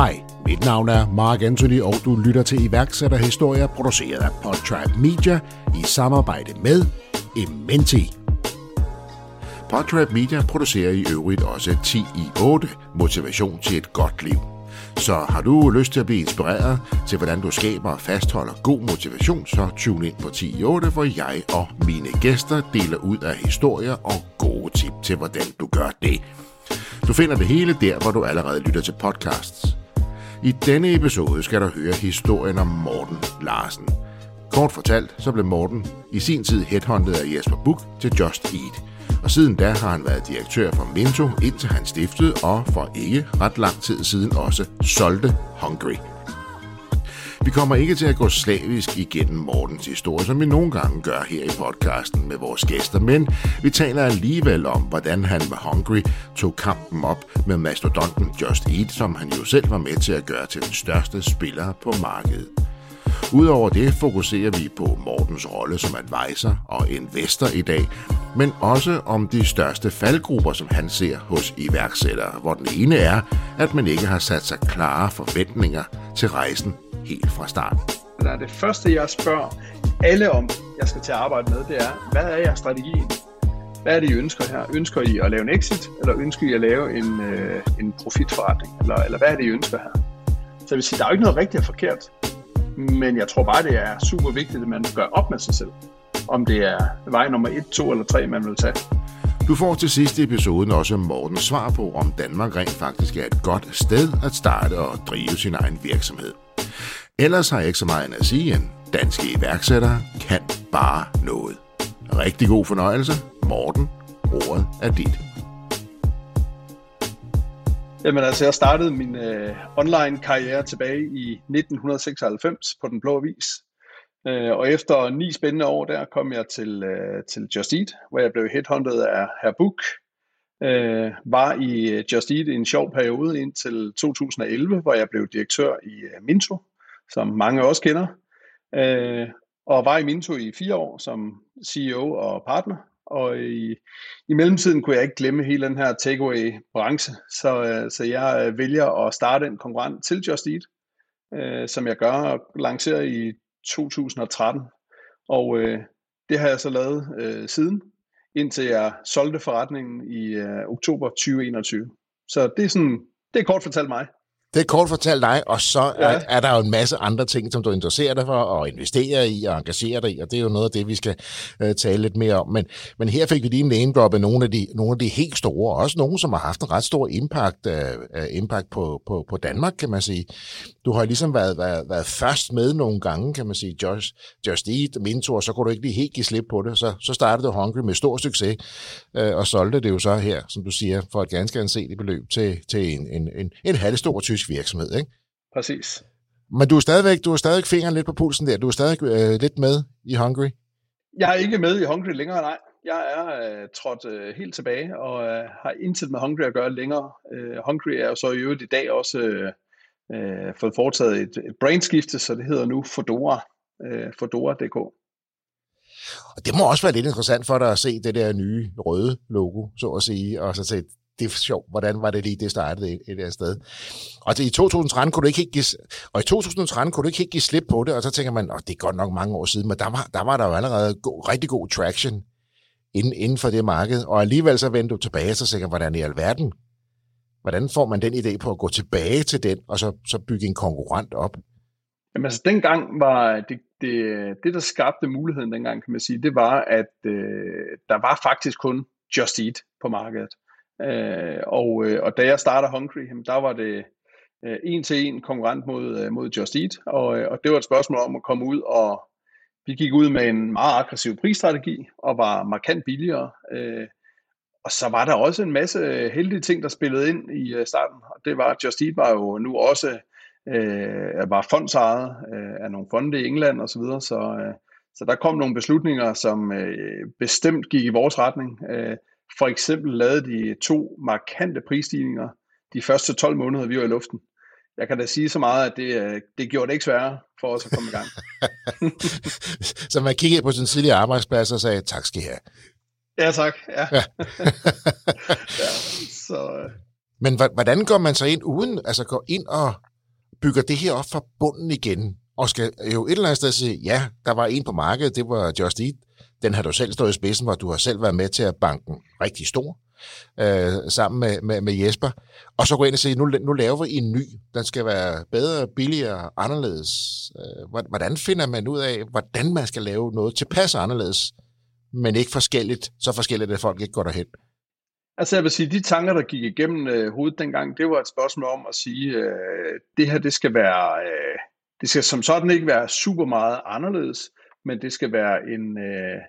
Hej, mit navn er Mark Anthony, og du lytter til iværksætterhistorier produceret af Podtribe Media i samarbejde med Ementi. Podtrap Media producerer i øvrigt også 10 i 8 motivation til et godt liv. Så har du lyst til at blive inspireret til, hvordan du skaber og fastholder god motivation, så tune ind på 10 i 8, hvor jeg og mine gæster deler ud af historier og gode tip til, hvordan du gør det. Du finder det hele der, hvor du allerede lytter til podcasts. I denne episode skal du høre historien om Morten Larsen. Kort fortalt, så blev Morten i sin tid headhunted af Jesper Buch til Just Eat – og siden da har han været direktør for Minto, indtil han stiftede og for ikke ret lang tid siden også solgte Hungry. Vi kommer ikke til at gå slavisk igennem Mortens historie, som vi nogle gange gør her i podcasten med vores gæster, men vi taler alligevel om, hvordan han med Hungry tog kampen op med mastodonten Just Eat, som han jo selv var med til at gøre til den største spiller på markedet. Udover det fokuserer vi på Mortens rolle som advisor og investor i dag, men også om de største faldgrupper, som han ser hos iværksættere, hvor den ene er, at man ikke har sat sig klare forventninger til rejsen helt fra start. Det første, jeg spørger alle om, jeg skal til at arbejde med, det er, hvad er jeres strategi? Hvad er det, I ønsker her? Ønsker I at lave en exit, eller ønsker I at lave en, øh, en profitforretning? Eller, eller hvad er det, I ønsker her? Så jeg vil sige, der er jo ikke noget rigtigt og forkert. Men jeg tror bare, det er super vigtigt, at man gør op med sig selv. Om det er vej nummer 1, 2 eller 3, man vil tage. Du får til sidste episoden også Mortens svar på, om Danmark rent faktisk er et godt sted at starte og drive sin egen virksomhed. Ellers har jeg ikke så meget at sige end, danske iværksættere kan bare noget. Rigtig god fornøjelse. Morten, ordet er dit. Jamen altså, jeg startede min øh, online-karriere tilbage i 1996 på Den Blå Avis. Øh, og efter ni spændende år der kom jeg til, øh, til Just Eat, hvor jeg blev headhunted af Herr Book. Øh, var i Just Eat i en sjov periode indtil 2011, hvor jeg blev direktør i øh, Minto, som mange også kender. Øh, og var i Minto i fire år som CEO og partner og i, i mellemtiden kunne jeg ikke glemme hele den her takeaway-branche, så, øh, så jeg øh, vælger at starte en konkurrent til Just Eat, øh, som jeg gør og lancerer i 2013. Og øh, det har jeg så lavet øh, siden, indtil jeg solgte forretningen i øh, oktober 2021. Så det er sådan, det er kort fortalt mig. Det er kort fortalt dig, og så ja. er, er der jo en masse andre ting, som du interesserer dig for, og investerer i og engagerer dig i, og det er jo noget af det, vi skal uh, tale lidt mere om. Men, men her fik vi lige en name drop af nogle af, de, nogle af de helt store, og også nogle, som har haft en ret stor impact, uh, impact på, på, på Danmark, kan man sige. Du har ligesom været, været, været først med nogle gange, kan man sige, Just, Just Eat, Minto, så kunne du ikke lige helt give slip på det. Så, så startede du Hungry med stor succes, uh, og solgte det jo så her, som du siger, for et ganske anseligt beløb til, til en, en, en, en halvstor tysk virksomhed, ikke? Præcis. Men du er stadigvæk, du er stadig fingeren lidt på pulsen der. Du er stadig øh, lidt med i Hungry. Jeg er ikke med i Hungry længere, nej. Jeg er øh, trådt øh, helt tilbage og øh, har intet med Hungry at gøre længere. Øh, Hungry er jo så i øvrigt i dag også øh, øh, fået foretaget et, et brainskifte, så det hedder nu Fodora, øh, Fodora.dk. Og det må også være lidt interessant for dig at se det der nye røde logo, så at sige, og så se, det er sjovt, hvordan var det lige, det startede et, et sted. Og det, i 2013 kunne du ikke give, og i 2013 kunne du ikke give slip på det, og så tænker man, åh, det er godt nok mange år siden, men der var der, var der jo allerede go, rigtig god traction inden, inden for det marked, og alligevel så vendte du tilbage, så tænker hvordan i alverden, hvordan får man den idé på at gå tilbage til den, og så, så bygge en konkurrent op? Jamen altså, dengang var det, det, det, der skabte muligheden dengang, kan man sige, det var, at øh, der var faktisk kun Just Eat på markedet. Øh, og, øh, og da jeg starter Hungry, der var det øh, en til en konkurrent mod, øh, mod Just Eat, og, øh, og det var et spørgsmål om at komme ud og Vi gik ud med en meget aggressiv prisstrategi og var markant billigere. Øh, og så var der også en masse øh, heldige ting, der spillede ind i øh, starten. Og det var, at Just Eat var jo nu også øh, var fondsejet øh, af nogle fonde i England osv., så, videre, så, øh, så der kom nogle beslutninger, som øh, bestemt gik i vores retning. Øh, for eksempel lavede de to markante prisstigninger de første 12 måneder, vi var i luften. Jeg kan da sige så meget, at det, øh, det gjorde det ikke sværere for os at komme i gang. så man kiggede på sin tidligere arbejdsplads og sagde, tak skal I have. Ja, tak. Ja. ja. ja så, øh. Men hvordan går man så ind uden, altså går ind og bygger det her op fra bunden igen, og skal jo et eller andet sted sige, ja, der var en på markedet, det var Just Eat, den har du selv stået i spidsen, hvor du har selv været med til at banken rigtig stor, øh, sammen med, med, med Jesper, og så gå ind og sige, nu, nu laver vi en ny, den skal være bedre, billigere, anderledes. Øh, hvordan finder man ud af, hvordan man skal lave noget tilpas anderledes, men ikke forskelligt, så forskelligt, at folk ikke går derhen? Altså jeg vil sige, de tanker, der gik igennem øh, hovedet dengang, det var et spørgsmål om at sige, øh, det her det skal være, øh, det skal som sådan ikke være super meget anderledes, men det skal være en, øh,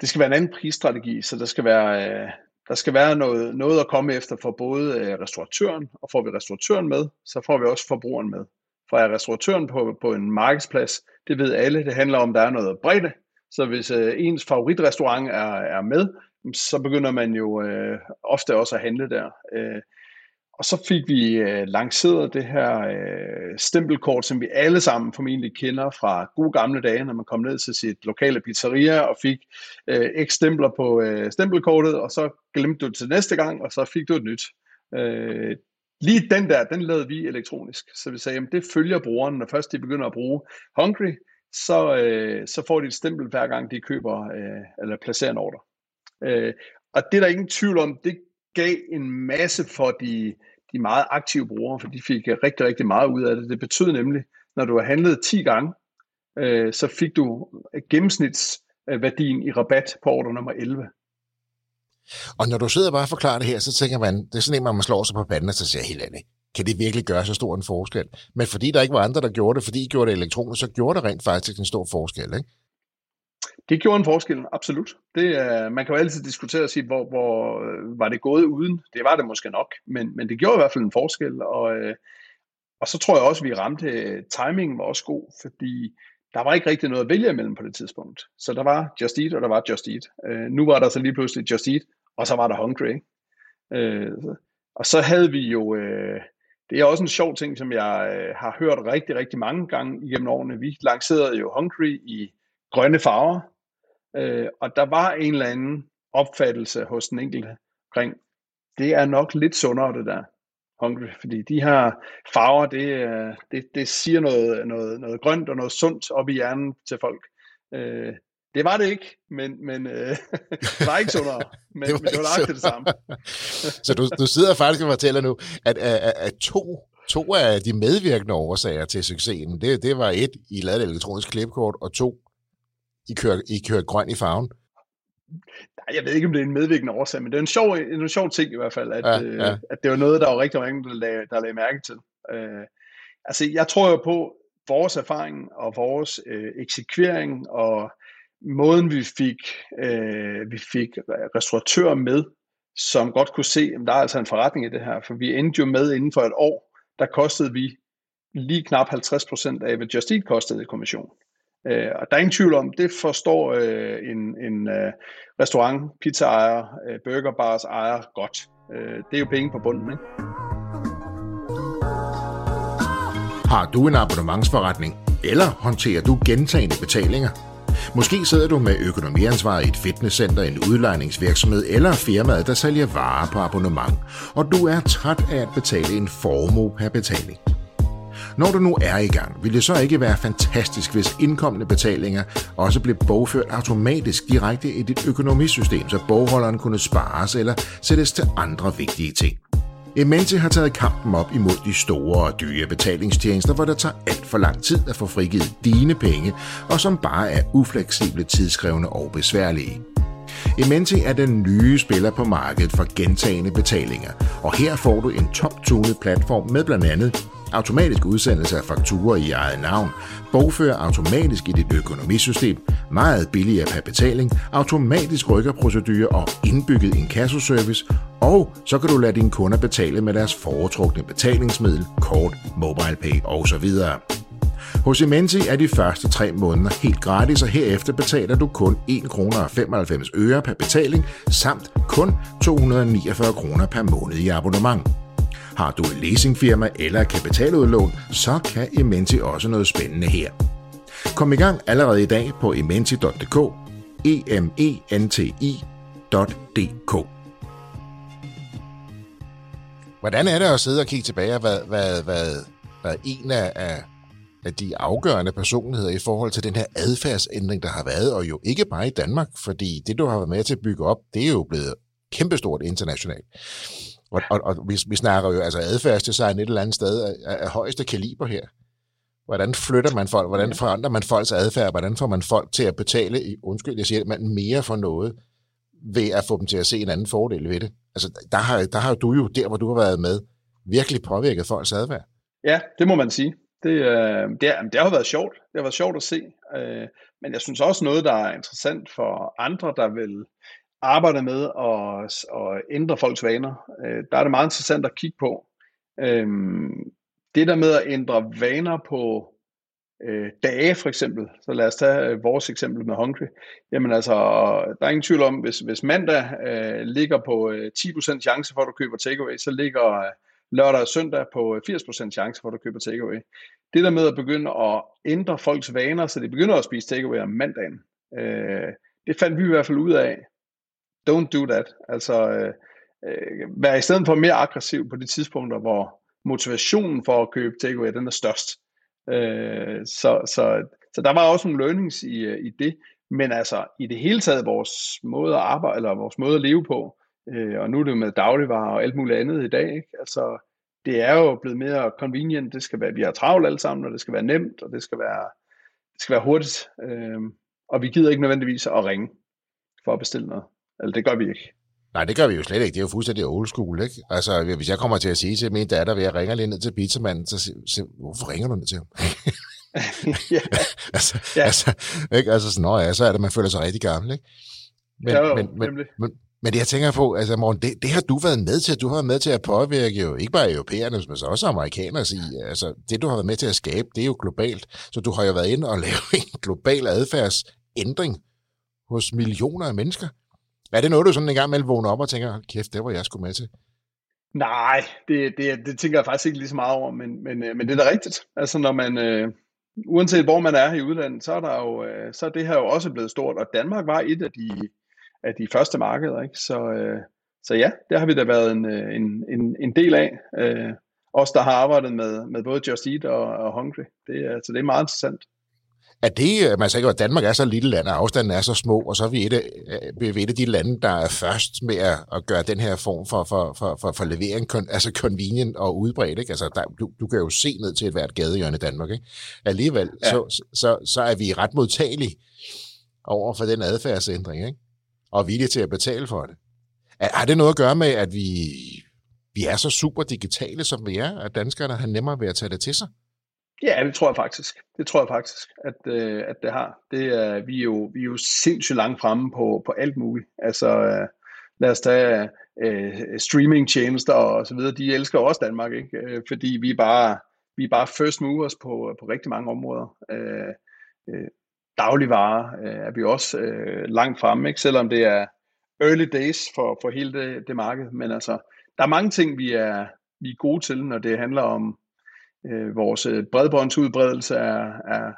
det skal være en anden prisstrategi, så der skal være, øh, der skal være noget, noget at komme efter for både øh, restauratøren, og får vi restauratøren med, så får vi også forbrugeren med. For er restauratøren på, på en markedsplads, det ved alle, det handler om, at der er noget bredde, så hvis øh, ens favoritrestaurant er, er med, så begynder man jo øh, ofte også at handle der. Øh, og så fik vi øh, lanceret det her øh, stempelkort, som vi alle sammen formentlig kender fra gode gamle dage, når man kom ned til sit lokale pizzeria og fik øh, x stempler på øh, stempelkortet, og så glemte du det til næste gang, og så fik du et nyt. Øh, lige den der, den lavede vi elektronisk. Så vi sagde, at det følger brugeren, når først de begynder at bruge Hungry, så, øh, så får de et stempel hver gang de køber øh, eller placerer en ordre. Øh, og det er der ingen tvivl om, det gav en masse for de, de meget aktive brugere, for de fik rigtig, rigtig meget ud af det. Det betød nemlig, når du har handlet 10 gange, øh, så fik du gennemsnitsværdien i rabat på ordre nummer 11. Og når du sidder og bare og forklarer det her, så tænker man, det er sådan en, man slår sig på panden, og så siger helt andet. Kan det virkelig gøre så stor en forskel? Men fordi der ikke var andre, der gjorde det, fordi I gjorde det elektronisk, så gjorde det rent faktisk en stor forskel, ikke? Det gjorde en forskel, absolut. Det, uh, man kan jo altid diskutere og sige, hvor, hvor uh, var det gået uden. Det var det måske nok, men, men det gjorde i hvert fald en forskel. Og, uh, og så tror jeg også, at vi ramte, timingen var også god, fordi der var ikke rigtig noget at vælge imellem på det tidspunkt. Så der var Just Eat, og der var Just Eat. Uh, nu var der så lige pludselig Just Eat, og så var der Hungry. Ikke? Uh, og så havde vi jo, uh, det er også en sjov ting, som jeg har hørt rigtig, rigtig mange gange igennem årene. Vi lancerede jo Hungry i grønne farver, Øh, og der var en eller anden opfattelse hos den enkelte omkring, det er nok lidt sundere det der hungry, fordi de her farver, det, øh, det, det siger noget, noget, noget grønt og noget sundt op i hjernen til folk. Øh, det var det ikke, men, men øh, det var ikke sundere, men det var, men det var det samme. så du, du sidder faktisk og fortæller nu, at, at, at to, to af de medvirkende årsager til succesen, det, det var et, I lavede et elektronisk klipkort, og to, i kører, I kører grøn i farven? Nej, jeg ved ikke, om det er en medvirkende årsag, men det er en sjov, en sjov ting i hvert fald, at, ja, ja. Øh, at det var noget, der var rigtig mange, der lagde, der lagde mærke til. Øh, altså, jeg tror jo på vores erfaring og vores øh, eksekvering og måden, vi fik, øh, vi fik restauratører med, som godt kunne se, at der er altså en forretning i det her, for vi endte jo med inden for et år, der kostede vi lige knap 50% af, hvad Just Eat kostede i kommission. Øh, og der er ingen tvivl om, det forstår øh, en, en øh, restaurant, pizzaejer, øh, burgerbars ejer godt. Øh, det er jo penge på bunden, ikke? Har du en abonnementsforretning, eller håndterer du gentagende betalinger? Måske sidder du med økonomiansvar i et fitnesscenter, en udlejningsvirksomhed eller firmaet, der sælger varer på abonnement, og du er træt af at betale en formue per betaling. Når du nu er i gang, vil det så ikke være fantastisk, hvis indkommende betalinger også blev bogført automatisk direkte i dit økonomisystem, så bogholderen kunne spares eller sættes til andre vigtige ting. Emente har taget kampen op imod de store og dyre betalingstjenester, hvor det tager alt for lang tid at få frigivet dine penge, og som bare er ufleksible, tidskrævende og besværlige. Emente er den nye spiller på markedet for gentagende betalinger, og her får du en top platform med blandt andet automatisk udsendelse af fakturer i eget navn, bogfører automatisk i dit økonomisystem, meget billigere per betaling, automatisk rykkerprocedurer og indbygget inkassoservice, og så kan du lade dine kunder betale med deres foretrukne betalingsmiddel, kort, MobilePay osv. Hos Imenti er de første tre måneder helt gratis, og herefter betaler du kun 1 kr. 95 øre per betaling, samt kun 249 kroner per måned i abonnement. Har du et leasingfirma eller kapitaludlån, så kan Imenti også noget spændende her. Kom i gang allerede i dag på imenti.dk, e m e n t i.dk. Hvordan er det at sidde og kigge tilbage hvad, hvad, hvad, hvad en af, af af de afgørende personligheder i forhold til den her adfærdsændring, der har været, og jo ikke bare i Danmark, fordi det, du har været med til at bygge op, det er jo blevet kæmpestort internationalt. Og, og, og vi, vi snakker jo altså adfærdsdesign et eller andet sted af, af højeste kaliber her. Hvordan flytter man folk? Hvordan forandrer man folks adfærd? Hvordan får man folk til at betale, i, undskyld, jeg siger man mere for noget, ved at få dem til at se en anden fordel ved det? Altså, der har, der har du jo, der hvor du har været med, virkelig påvirket folks adfærd. Ja, det må man sige. Det, øh, det, er, det har været sjovt. Det har været sjovt at se. Øh, men jeg synes også noget, der er interessant for andre, der vil arbejde med at, at ændre folks vaner. Øh, der er det meget interessant at kigge på. Øh, det der med at ændre vaner på øh, dage for eksempel, så lad os tage øh, vores eksempel med Hungry. Jamen altså, der er ingen tvivl om, hvis, hvis mandag øh, ligger på øh, 10% chance for, at du køber takeaway, så ligger øh, lørdag og søndag på øh, 80% chance for, at du køber takeaway. Det der med at begynde at ændre folks vaner, så de begynder at spise takeaway om mandagen, øh, det fandt vi i hvert fald ud af. Don't do that. Altså, øh, øh, vær i stedet for mere aggressiv på de tidspunkter, hvor motivationen for at købe takeaway, den er størst. Øh, så, så, så der var også nogle learnings i, øh, i det, men altså i det hele taget vores måde at arbejde, eller vores måde at leve på, Øh, og nu er det jo med dagligvarer og alt muligt andet i dag. Ikke? Altså, det er jo blevet mere convenient. Det skal være, vi har travlt alle sammen, og det skal være nemt, og det skal være, det skal være hurtigt. Øh, og vi gider ikke nødvendigvis at ringe for at bestille noget. Eller det gør vi ikke. Nej, det gør vi jo slet ikke. Det er jo fuldstændig old school, ikke? Altså, hvis jeg kommer til at sige til min datter, at ringe lige ned til pizzamanden, så siger hvorfor ringer du ned til ham? ja. altså, ja. altså, ikke? altså sådan, ja, så er det, man føler sig rigtig gammel, ikke? Men, ja, jo, men, men, men, men det jeg tænker på, altså Morten, det, det har du været med til. Du har været med til at påvirke jo ikke bare europæerne, men også amerikanere. I, altså, det du har været med til at skabe, det er jo globalt. Så du har jo været inde og lave en global adfærdsændring hos millioner af mennesker. Er det noget, du sådan en gang imellem vågner op og tænker, kæft, det var jeg skulle med til? Nej, det, det, det tænker jeg faktisk ikke lige så meget over, men, men, øh, men det er da rigtigt. Altså når man, øh, uanset hvor man er i udlandet, så er, der jo, øh, så er det her jo også blevet stort, og Danmark var et af de af de første markeder. Ikke? Så, øh, så ja, det har vi da været en, øh, en, en, en del af. Øh, os, der har arbejdet med, med både Just Eat og, og Hungry. Det, er, så det er meget interessant. Er det, man siger at Danmark er så lille land, og afstanden er så små, og så er vi et, af, øh, vi et af de lande, der er først med at, at gøre den her form for, for, for, for, for levering, altså convenient og udbredt. Ikke? Altså, der, du, du kan jo se ned til et hvert gadehjørne i Danmark. Ikke? Alligevel, ja. så, så, så er vi ret modtagelige over for den adfærdsændring. Ikke? og villige til at betale for det. Har det noget at gøre med, at vi, vi er så super digitale, som vi er, at danskerne har nemmere ved at tage det til sig? Ja, det tror jeg faktisk. Det tror jeg faktisk, at, øh, at det har. Det er, vi, er jo, vi er jo sindssygt langt fremme på, på alt muligt. Altså, øh, lad os tage øh, streamingtjenester og så videre. De elsker også Danmark, ikke? Øh, fordi vi er bare, vi er bare first movers på, på rigtig mange områder. Øh, øh, dagligvarer øh, er vi også øh, langt fremme, ikke? selvom det er early days for, for hele det, det marked. Men altså, der er mange ting, vi er, vi er gode til, når det handler om øh, vores øh, bredbåndsudbredelse er, er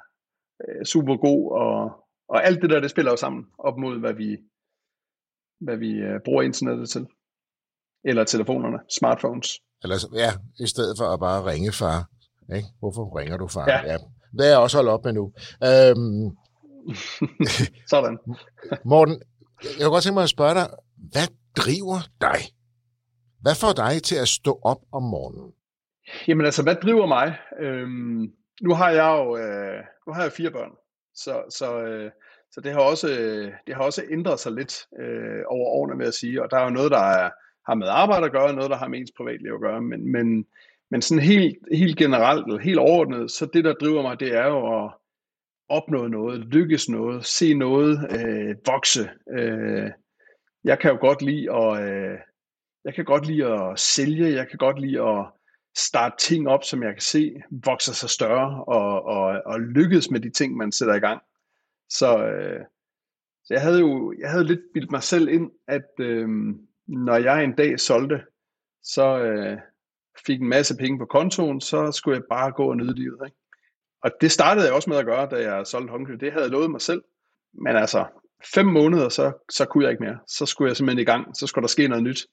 øh, super god, og, og alt det der, det spiller jo sammen op mod, hvad vi, hvad vi øh, bruger internettet til. Eller telefonerne, smartphones. Eller, ja, i stedet for at bare ringe far. Ikke? Hvorfor ringer du far? Ja. ja. Det er jeg også holdt op med nu. Øhm, Sådan. Morten, jeg kunne godt tænke mig at spørge dig, hvad driver dig? Hvad får dig til at stå op om morgenen? Jamen altså, hvad driver mig? Øhm, nu har jeg jo øh, nu har jeg fire børn, så, så, øh, så det, har også, det har også ændret sig lidt øh, over årene, med at sige. Og der er jo noget, der er, har med arbejde at gøre, og noget, der har med ens privatliv at gøre. Men, men, men sådan helt, helt generelt, eller helt overordnet, så det, der driver mig, det er jo at opnå noget, lykkes noget, se noget øh, vokse. Øh, jeg kan jo godt lide at, øh, jeg kan godt lide at sælge, jeg kan godt lide at starte ting op, som jeg kan se vokser sig større og, og, og lykkes med de ting, man sætter i gang. Så, øh, så jeg havde jo jeg havde lidt bildt mig selv ind, at øh, når jeg en dag solgte, så øh, fik en masse penge på kontoen, så skulle jeg bare gå og nyde livet. Ikke? Og det startede jeg også med at gøre, da jeg solgte Hungry. Det havde jeg lovet mig selv. Men altså, fem måneder, så, så kunne jeg ikke mere. Så skulle jeg simpelthen i gang. Så skulle der ske noget nyt.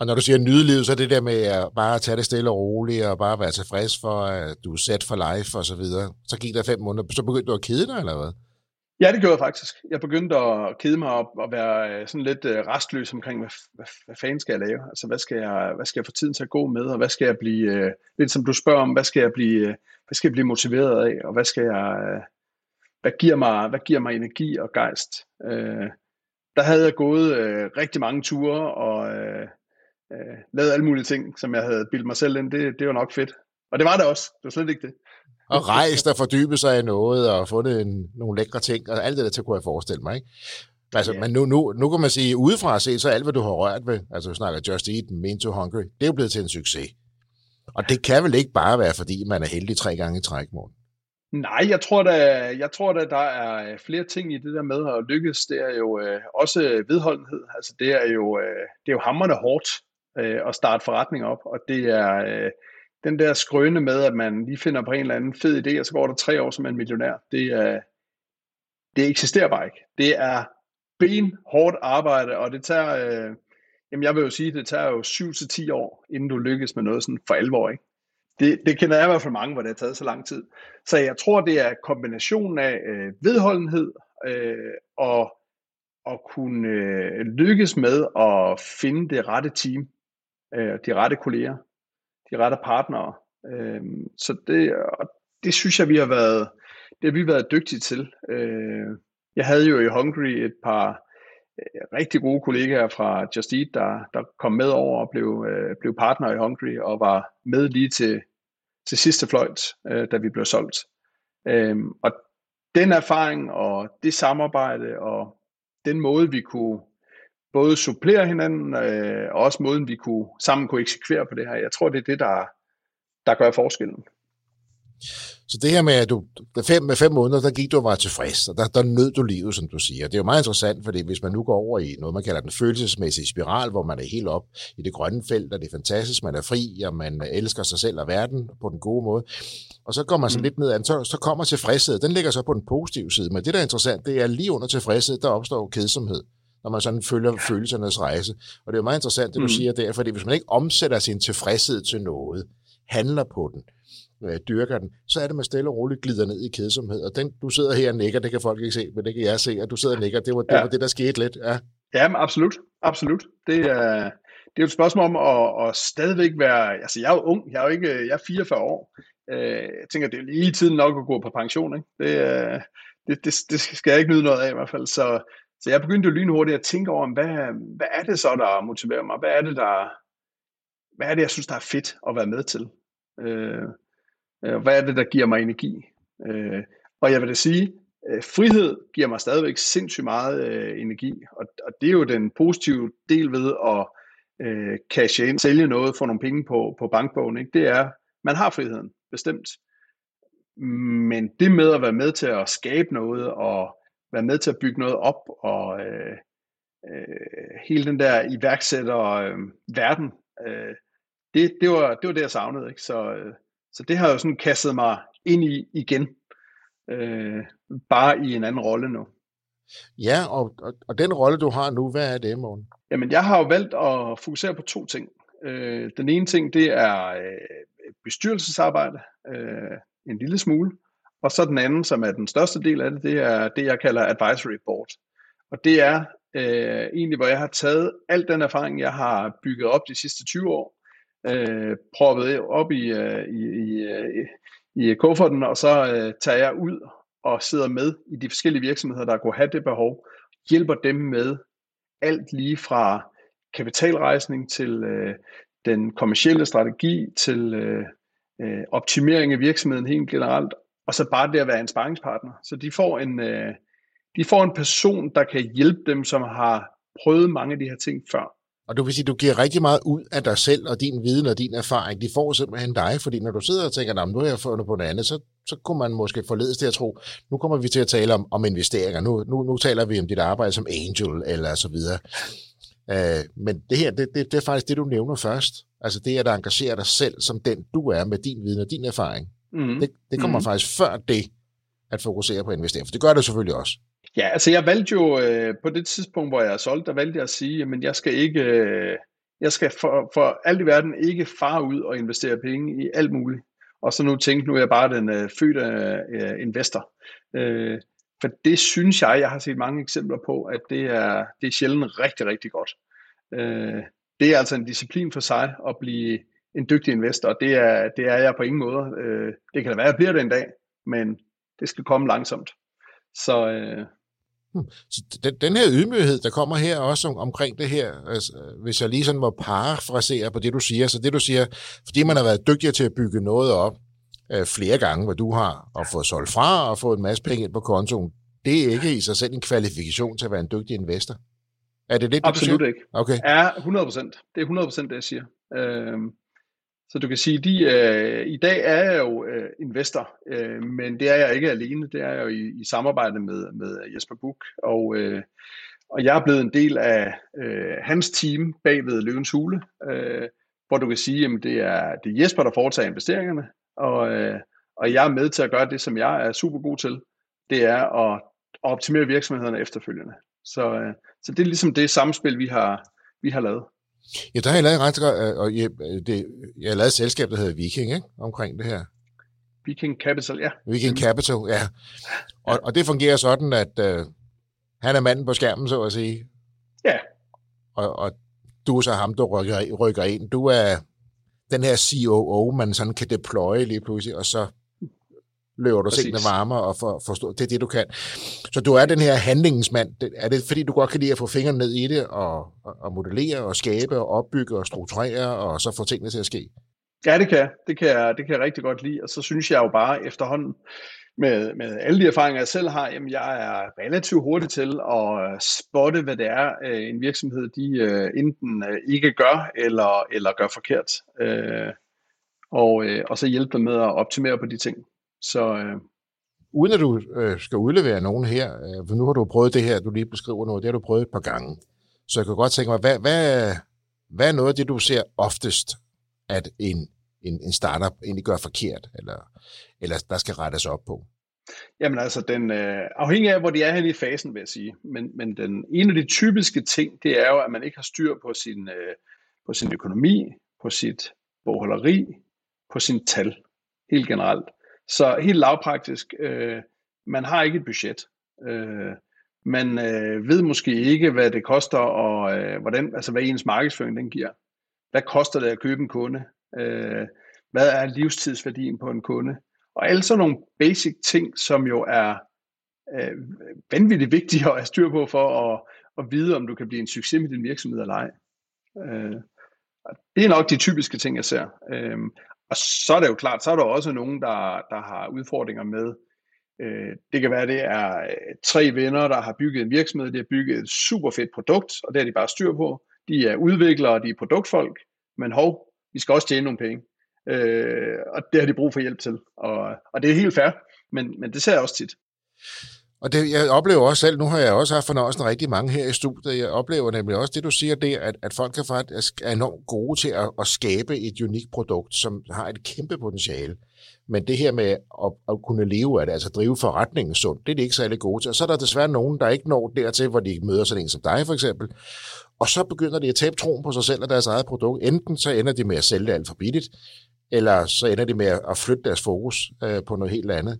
Og når du siger nydelivet, så er det der med at bare tage det stille og roligt, og bare være tilfreds for, at du er sat for life og så videre. Så gik der fem måneder, så begyndte du at kede dig, eller hvad? Ja, det gjorde jeg faktisk. Jeg begyndte at kede mig op og være øh, sådan lidt øh, restløs omkring, hvad, hvad, hvad fanden skal jeg lave? Altså, hvad skal jeg, hvad skal jeg få tiden til at gå med, og hvad skal jeg blive, øh, lidt som du spørger om, hvad skal jeg blive, hvad skal jeg blive motiveret af, og hvad skal jeg, hvad giver mig, hvad giver mig energi og gejst? der havde jeg gået rigtig mange ture og lavet alle mulige ting, som jeg havde bildt mig selv ind. Det, det var nok fedt. Og det var det også. Det var slet ikke det og rejst og fordybet sig i noget, og fundet en, nogle lækre ting, og alt det der til kunne jeg forestille mig, ikke? Altså, yeah. men nu, nu, nu kan man sige, udefra set, så alt, hvad du har rørt ved, altså du snakker Just Eat, Mean to Hungry, det er jo blevet til en succes. Og det kan vel ikke bare være, fordi man er heldig tre gange i træk, morgen. Nej, jeg tror da, jeg tror da, der er flere ting i det der med at lykkes. Det er jo øh, også vedholdenhed. Altså, det er jo, øh, det er jo hammerne hårdt øh, og starte forretning op, og det er, øh, den der skrøne med, at man lige finder på en eller anden fed idé, og så går der tre år som en millionær, det, er, det eksisterer bare ikke. Det er ben hårdt arbejde, og det tager, øh, jamen jeg vil jo sige, det tager jo 7 til 10 år, inden du lykkes med noget sådan for alvor, ikke? Det, det kender jeg i hvert fald mange, hvor det har taget så lang tid. Så jeg tror, det er kombinationen af øh, vedholdenhed øh, og at kunne øh, lykkes med at finde det rette team, øh, de rette kolleger, de rette partnere. Øh, så det, det synes jeg, vi har været, det har vi været dygtige til. Øh, jeg havde jo i Hungry et par øh, rigtig gode kollegaer fra Just Eat, der, der kom med over og blev, øh, blev partner i Hungry og var med lige til, til sidste fløjt, øh, da vi blev solgt. Øh, og den erfaring og det samarbejde og den måde, vi kunne både supplere hinanden, øh, og også måden, vi kunne, sammen kunne eksekvere på det her. Jeg tror, det er det, der, der gør forskellen. Så det her med, at du fem, med fem måneder, der gik du og var tilfreds, og der, der nød du livet, som du siger. Det er jo meget interessant, fordi hvis man nu går over i noget, man kalder den følelsesmæssige spiral, hvor man er helt op i det grønne felt, og det er fantastisk, man er fri, og man elsker sig selv og verden på den gode måde, og så går man så mm. lidt ned, så, så kommer tilfredshed. Den ligger så på den positive side, men det, der er interessant, det er lige under tilfredshed, der opstår kedsomhed når man sådan følger følelsernes rejse. Og det er jo meget interessant, det du mm. siger der, fordi hvis man ikke omsætter sin tilfredshed til noget, handler på den, øh, dyrker den, så er det med stille og roligt glider ned i kedsomhed. Og den, du sidder her og nikker, det kan folk ikke se, men det kan jeg se, at du sidder og nikker. Det var det, ja. var det der skete lidt. Ja, ja men absolut. Absolut. Det er, det er jo et spørgsmål om at, at stadigvæk være, altså jeg er jo ung, jeg er jo ikke, jeg er 44 år. Øh, jeg tænker, det er lige tiden nok at gå på pension, ikke? Det, det, det, det skal jeg ikke nyde noget af i hvert fald. Så, så jeg begyndte jo lynhurtigt at tænke over, hvad, hvad er det så, der motiverer mig? Hvad er det, der, hvad er det, jeg synes, der er fedt at være med til? Øh, øh, hvad er det, der giver mig energi? Øh, og jeg vil da sige, øh, frihed giver mig stadigvæk sindssygt meget øh, energi, og, og det er jo den positive del ved at øh, cashe ind, sælge noget, få nogle penge på, på bankbogen. Ikke? Det er, man har friheden, bestemt. Men det med at være med til at skabe noget og være med til at bygge noget op, og øh, øh, hele den der iværksætter øh, verden, øh, det, det, var, det var det, jeg savnede. Ikke? Så, øh, så det har jo sådan kastet mig ind i igen, øh, bare i en anden rolle nu. Ja, og, og, og den rolle, du har nu, hvad er det, Morten? Jamen, jeg har jo valgt at fokusere på to ting. Øh, den ene ting, det er øh, bestyrelsesarbejde, øh, en lille smule, og så den anden, som er den største del af det, det er det, jeg kalder advisory board. Og det er øh, egentlig, hvor jeg har taget al den erfaring, jeg har bygget op de sidste 20 år, øh, proppet op i, øh, i, øh, i, i kufferten, og så øh, tager jeg ud og sidder med i de forskellige virksomheder, der kunne have det behov, hjælper dem med alt lige fra kapitalrejsning til, øh, den kommercielle strategi til øh, øh optimering af virksomheden helt generelt, og så bare det at være en sparringspartner. Så de får en, øh, de får en person, der kan hjælpe dem, som har prøvet mange af de her ting før. Og du vil sige, du giver rigtig meget ud af dig selv og din viden og din erfaring. De får simpelthen dig, fordi når du sidder og tænker, nu har jeg fundet på noget andet, så, så kunne man måske forledes til at tro, nu kommer vi til at tale om, om investeringer. Nu, nu, nu taler vi om dit arbejde som angel eller så videre. Øh, men det her, det, det, det er faktisk det, du nævner først. Altså det, at engagere dig selv som den, du er med din viden og din erfaring. Mm. Det, det kommer mm. faktisk før det, at fokusere på investeringer. For det gør det selvfølgelig også. Ja, altså jeg valgte jo øh, på det tidspunkt, hvor jeg solgte, der valgte jeg at sige, at jeg skal ikke, øh, jeg skal for, for alt i verden ikke fare ud og investere penge i alt muligt. Og så nu tænkte nu er jeg bare den øh, fødte øh, investor. Øh, for det synes jeg, jeg har set mange eksempler på, at det er, det er sjældent rigtig, rigtig godt. Øh, det er altså en disciplin for sig at blive en dygtig investor, og det er, det er jeg på ingen måde. Øh, det kan da være, at jeg bliver det en dag, men det skal komme langsomt. Så, øh, Hmm. Så den, den her ydmyghed, der kommer her også om, omkring det her, altså, hvis jeg lige sådan må parafrasere på det, du siger, så det du siger, fordi man har været dygtig til at bygge noget op øh, flere gange, hvad du har, og fået solgt fra og fået en masse penge ind på kontoen, det er ikke i sig selv en kvalifikation til at være en dygtig investor. Er det det, Absolut du siger? ikke. Okay. Ja, 100 procent. Det er 100 procent, det jeg siger. Øhm, så du kan sige, de, øh, i dag er jeg jo øh, investor, øh, men det er jeg ikke alene. Det er jeg jo i, i samarbejde med, med Jesper Buk, og, øh, og jeg er blevet en del af øh, hans team bag ved Løvens Hule, øh, hvor du kan sige, at det er, det er Jesper, der foretager investeringerne, og, øh, og jeg er med til at gøre det, som jeg er super god til. Det er at optimere virksomhederne efterfølgende. Så, øh, så det er ligesom det samspil, vi har, vi har lavet. Ja, der har jeg lavet ret godt, og jeg, det, jeg har lavet et selskab, der hedder Viking, ikke? omkring det her. Viking Capital, ja. Viking Capital, ja. Og, og det fungerer sådan, at uh, han er manden på skærmen, så at sige. Ja. Og, og du er så ham, der rykker, rykker ind. Du er den her COO, man sådan kan deploye lige pludselig, og så løber du tingene varmere og for, forstå, det er det, du kan. Så du er den her handlingsmand. Er det fordi, du godt kan lide at få fingrene ned i det og, og, og modellere og skabe og opbygge og strukturere og så få tingene til at ske? Ja, det kan jeg. Det kan jeg, det kan jeg rigtig godt lide. Og så synes jeg jo bare efterhånden, med, med alle de erfaringer, jeg selv har, jamen jeg er relativt hurtig til at spotte, hvad det er, øh, en virksomhed de øh, enten øh, ikke gør eller, eller gør forkert. Og, og så hjælpe dem med at optimere på de ting. Så, øh, Uden at du øh, skal udlevere nogen her, øh, for nu har du prøvet det her, du lige beskriver noget, det har du prøvet et par gange. Så jeg kan godt tænke mig, hvad, hvad, hvad er noget af det, du ser oftest, at en, en, en startup egentlig gør forkert, eller, eller der skal rettes op på? Jamen altså, den, øh, afhængig af, hvor de er hen i fasen, vil jeg sige. Men, men den, en af de typiske ting, det er jo, at man ikke har styr på sin, øh, på sin økonomi, på sit bogholderi, på sin tal, helt generelt. Så helt lavpraktisk, øh, man har ikke et budget. Øh, man øh, ved måske ikke, hvad det koster, og øh, hvordan, altså hvad ens markedsføring den giver. Hvad koster det at købe en kunde? Øh, hvad er livstidsværdien på en kunde? Og alle sådan nogle basic ting, som jo er øh, vanvittigt vigtige at have styr på for at, at vide, om du kan blive en succes med din virksomhed eller ej. Øh, det er nok de typiske ting, jeg ser. Øh, og så er det jo klart, så er der også nogen, der, der har udfordringer med, øh, det kan være, det er øh, tre venner, der har bygget en virksomhed, de har bygget et super fedt produkt, og det er de bare styr på. De er udviklere, de er produktfolk, men hov, vi skal også tjene nogle penge. Øh, og det har de brug for hjælp til. Og, og det er helt fair, men, men det ser jeg også tit. Og det, jeg oplever også selv, nu har jeg også haft fornøjelsen rigtig mange her i studiet, jeg oplever nemlig også det, du siger, det at, at folk kan faktisk er enormt gode til at, at skabe et unikt produkt, som har et kæmpe potentiale. Men det her med at, at kunne leve af det, altså drive forretningen sundt, det er de ikke særlig gode til. Og så er der desværre nogen, der ikke når dertil, hvor de møder sådan en som dig for eksempel. Og så begynder de at tabe troen på sig selv og deres eget produkt. Enten så ender de med at sælge det alt for billigt, eller så ender de med at flytte deres fokus øh, på noget helt andet.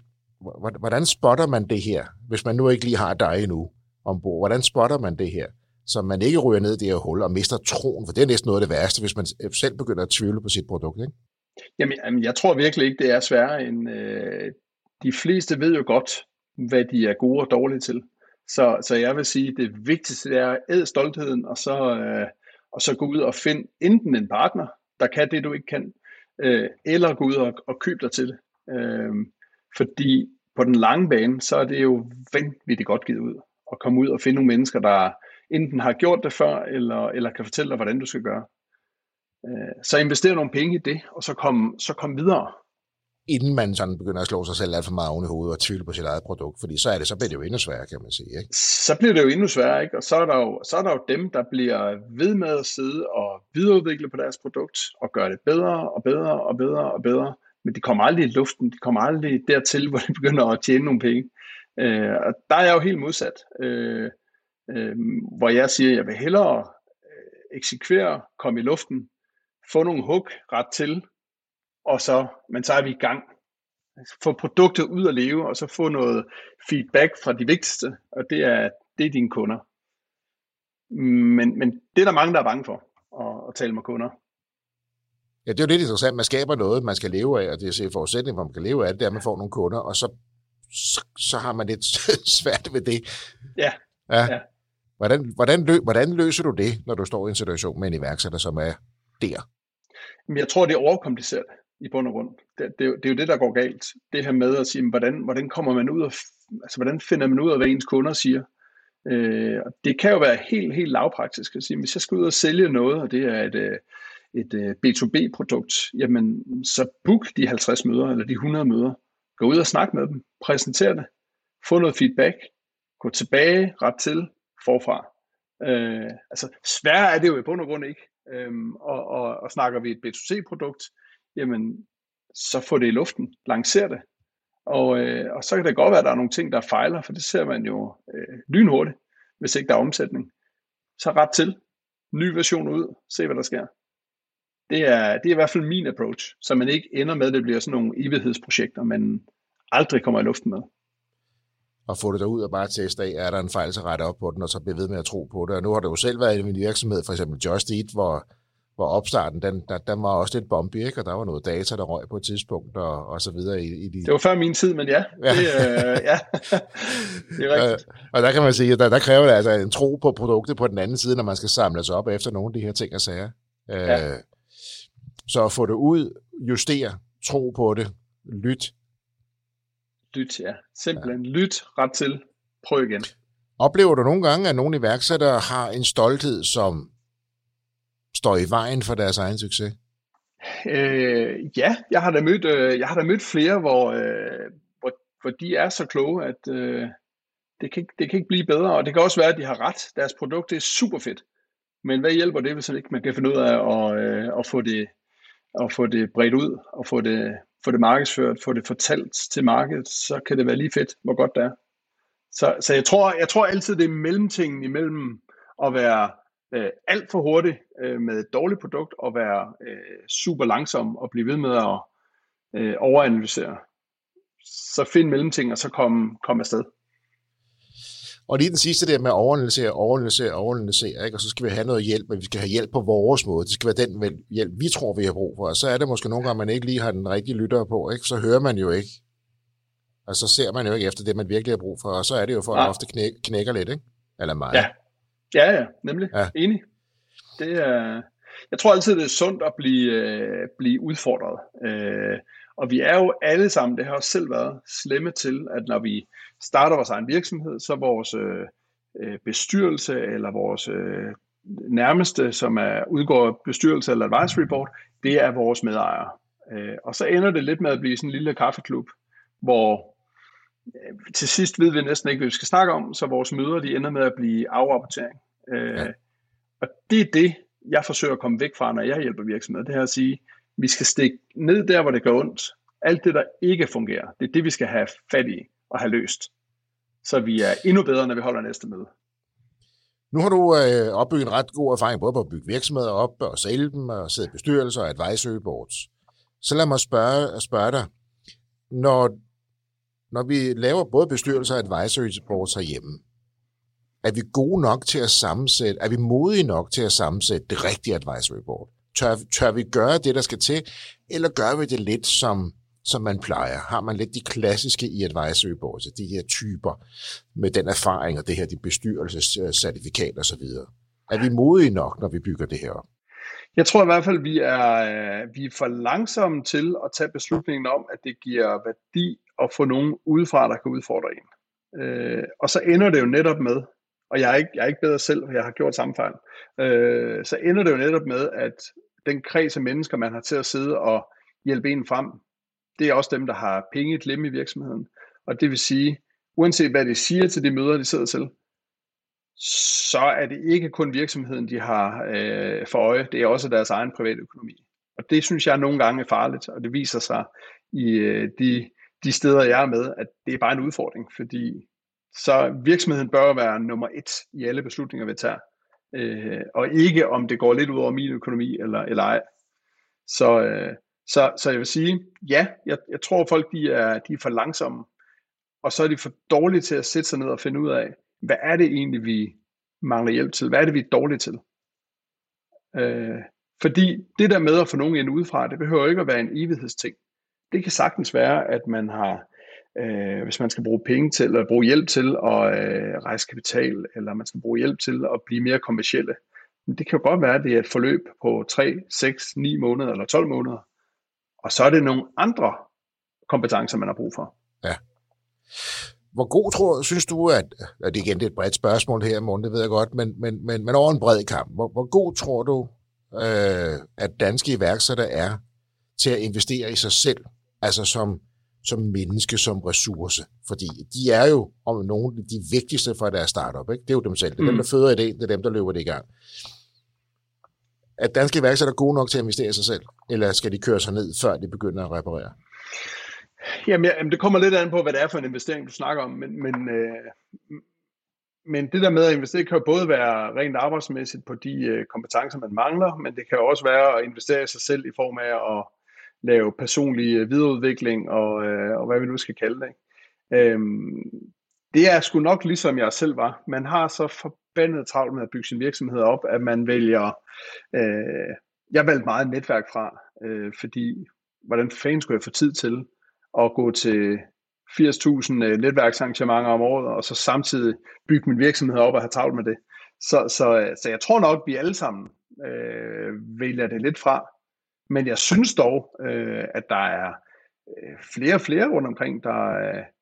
Hvordan spotter man det her, hvis man nu ikke lige har dig endnu ombord? Hvordan spotter man det her, så man ikke ryger ned i det her hul og mister troen? For det er næsten noget af det værste, hvis man øh, selv begynder at tvivle på sit produkt, ikke? Jamen, jeg tror virkelig ikke, det er sværere end... Øh, de fleste ved jo godt, hvad de er gode og dårlige til. Så, så jeg vil sige, det vigtigste er at æde stoltheden, og så, øh, og så gå ud og finde enten en partner, der kan det, du ikke kan, øh, eller gå ud og, og købe dig til det. Øh, fordi på den lange bane, så er det jo vanvittigt godt givet ud at komme ud og finde nogle mennesker, der enten har gjort det før, eller, eller kan fortælle dig, hvordan du skal gøre. Øh, så investere nogle penge i det, og så kom, så kom videre inden man sådan begynder at slå sig selv alt for meget oven i hovedet og tvivle på sit eget produkt, fordi så er det, så bliver det jo endnu sværere, kan man sige. Ikke? Så bliver det jo endnu sværere, ikke? og så er, der jo, så er der jo dem, der bliver ved med at sidde og videreudvikle på deres produkt, og gøre det bedre og bedre og bedre og bedre, men de kommer aldrig i luften, de kommer aldrig dertil, hvor de begynder at tjene nogle penge. Øh, og der er jeg jo helt modsat, øh, øh, hvor jeg siger, at jeg vil hellere øh, eksekvere, komme i luften, få nogle hug ret til, og så, men så er vi i gang. Få produktet ud at leve, og så få noget feedback fra de vigtigste, og det er, det er dine kunder. Men, men det er der mange, der er bange for, at, at tale med kunder. Ja, det er jo lidt interessant. Man skaber noget, man skal leve af, og det er forudsætning, hvor man kan leve af det, er, at man får nogle kunder, og så, så, så har man lidt svært ved det. Ja. ja. ja. Hvordan, hvordan, lø, hvordan løser du det, når du står i en situation med en iværksætter, som er der? Jeg tror, det er overkompliceret i bund og grund. Det, det, det er jo det, der går galt. Det her med at sige, hvordan, hvordan kommer man ud af, altså hvordan finder man ud af, hvad ens kunder siger? Øh, det kan jo være helt, helt lavpraktisk at sige, hvis jeg skal ud og sælge noget, og det er et, øh, et, øh, B2B-produkt, jamen så book de 50 møder, eller de 100 møder. Gå ud og snak med dem, præsenter det, få noget feedback, gå tilbage, ret til, forfra. Øh, altså sværere er det jo i bund og grund ikke. Øhm, og, og, og snakker vi et B2C-produkt, jamen så få det i luften, lancer det. Og, øh, og så kan det godt være, at der er nogle ting, der fejler, for det ser man jo øh, lynhurtigt, hvis ikke der er omsætning. Så ret til, ny version ud, se hvad der sker. Det er, det er i hvert fald min approach, så man ikke ender med, at det bliver sådan nogle evighedsprojekter, man aldrig kommer i luften med. Og få det derud og bare teste af, er der en fejl, så rette op på den, og så blive ved med at tro på det. Og nu har det jo selv været i min virksomhed, for eksempel Just Eat, hvor hvor opstarten, den, der, den var også lidt bumpy, ikke? og der var noget data, der røg på et tidspunkt, og, og så videre. I, i de... Det var før min tid, men ja, ja. Det, øh, ja. det er rigtigt. Og, og der kan man sige, at der, der kræver det altså en tro på produktet på den anden side, når man skal samles op efter nogle af de her ting og sager. Øh, ja. Så at få det ud, justere, tro på det, lyt. Lyt, ja. Simpelthen ja. lyt ret til. Prøv igen. Oplever du nogle gange, at nogle iværksættere har en stolthed, som står i vejen for deres egen succes? Øh, ja, jeg har da mødt, øh, jeg har da mødt flere, hvor, øh, hvor, hvor de er så kloge, at øh, det, kan, det kan ikke blive bedre, og det kan også være, at de har ret. Deres produkt er super fedt. Men hvad hjælper det, hvis ikke man kan finde ud af at, øh, at, få, det, at få det bredt ud, og få det, få det markedsført, få det fortalt til markedet, så kan det være lige fedt, hvor godt det er. Så, så jeg, tror, jeg tror altid, det er mellemtingen imellem at være øh, alt for hurtig øh, med et dårligt produkt og være øh, super langsom og blive ved med at øh, overanalysere. Så find mellemting, og så kom, kom afsted. Og lige den sidste der med overanalysere, overanalysere, overanalysere, ikke? og så skal vi have noget hjælp, men vi skal have hjælp på vores måde. Det skal være den hjælp, vi tror, vi har brug for. Og så er det måske nogle gange, man ikke lige har den rigtige lytter på, ikke? så hører man jo ikke. Og så ser man jo ikke efter det, man virkelig har brug for, og så er det jo for, at ofte knæ- knækker lidt, ikke? Eller meget. Ja, Ja, ja, nemlig. Ja. Enig. Det er, jeg tror altid, det er sundt at blive, øh, blive udfordret. Øh, og vi er jo alle sammen, det har også selv været, slemme til, at når vi starter vores egen virksomhed, så vores øh, øh bestyrelse eller vores øh, nærmeste, som er udgår bestyrelse eller advisory board, det er vores medejere. Øh, og så ender det lidt med at blive sådan en lille kaffeklub, hvor Øh, til sidst ved vi næsten ikke, hvad vi skal snakke om, så vores møder de ender med at blive afrapportering. Øh, ja. Og det er det, jeg forsøger at komme væk fra, når jeg hjælper virksomheder. Det er at sige, vi skal stikke ned der, hvor det gør ondt. Alt det, der ikke fungerer, det er det, vi skal have fat i at have løst. Så vi er endnu bedre, når vi holder næste møde. Nu har du øh, opbygget en ret god erfaring, både på at bygge virksomheder op og sælge dem, og sidde i bestyrelser og advisory boards. Så lad mig spørge, spørge dig, når når vi laver både bestyrelser og advisory boards herhjemme, er vi gode nok til at sammensætte, er vi modige nok til at sammensætte det rigtige advisory board? Tør, tør vi gøre det, der skal til, eller gør vi det lidt som, som man plejer? Har man lidt de klassiske i advisory boards, de her typer med den erfaring og det her, de bestyrelsescertifikat og så videre? Er vi modige nok, når vi bygger det her op? Jeg tror i hvert fald, vi er, vi er for langsomme til at tage beslutningen om, at det giver værdi at få nogen udefra, der kan udfordre en. Øh, og så ender det jo netop med, og jeg er ikke, jeg er ikke bedre selv, for jeg har gjort samme fejl, øh, så ender det jo netop med, at den kreds af mennesker, man har til at sidde og hjælpe en frem, det er også dem, der har penge et i virksomheden. Og det vil sige, uanset hvad de siger til de møder, de sidder til, så er det ikke kun virksomheden, de har øh, for øje, det er også deres egen private økonomi. Og det synes jeg nogle gange er farligt, og det viser sig i øh, de, de steder, jeg er med, at det er bare en udfordring, fordi så virksomheden bør være nummer et i alle beslutninger, vi tager, øh, og ikke om det går lidt ud over min økonomi eller, eller ej. Så, øh, så, så jeg vil sige, ja, jeg, jeg tror folk de er, de er for langsomme, og så er de for dårlige til at sætte sig ned og finde ud af, hvad er det egentlig, vi mangler hjælp til? Hvad er det, vi er dårlige til? Øh, fordi det der med at få nogen ind udefra, det behøver ikke at være en evighedsting. Det kan sagtens være, at man har, øh, hvis man skal bruge penge til, eller bruge hjælp til at øh, rejse kapital, eller man skal bruge hjælp til at blive mere kommersielle. Men det kan jo godt være, at det er et forløb på 3, 6, 9 måneder eller 12 måneder. Og så er det nogle andre kompetencer, man har brug for. Ja. Hvor god tror, synes du, at, at det igen det er et bredt spørgsmål her, morgen, det ved jeg godt, men, men, men, men over en bred kamp, hvor, hvor god tror du, øh, at danske iværksættere er til at investere i sig selv, altså som, som menneske, som ressource? Fordi de er jo om nogle af de vigtigste for deres startup, ikke? det er jo dem selv, det er mm. dem, der føder idéen, det er dem, der løber det i gang. Er danske iværksættere gode nok til at investere i sig selv, eller skal de køre sig ned, før de begynder at reparere? Jamen, ja, det kommer lidt an på, hvad det er for en investering, du snakker om, men, men, øh, men det der med at investere kan jo både være rent arbejdsmæssigt på de øh, kompetencer, man mangler, men det kan jo også være at investere i sig selv i form af at lave personlig øh, videreudvikling og, øh, og hvad vi nu skal kalde det. Øhm, det er sgu nok ligesom jeg selv var. Man har så forbandet travlt med at bygge sin virksomhed op, at man vælger, øh, jeg valgte meget netværk fra, øh, fordi hvordan fanden skulle jeg få tid til at gå til 80.000 øh, netværksarrangementer om året, og så samtidig bygge min virksomhed op og have travlt med det. Så, så, øh, så jeg tror nok, at vi alle sammen øh, vælger det lidt fra. Men jeg synes dog, øh, at der er øh, flere og flere rundt omkring, der,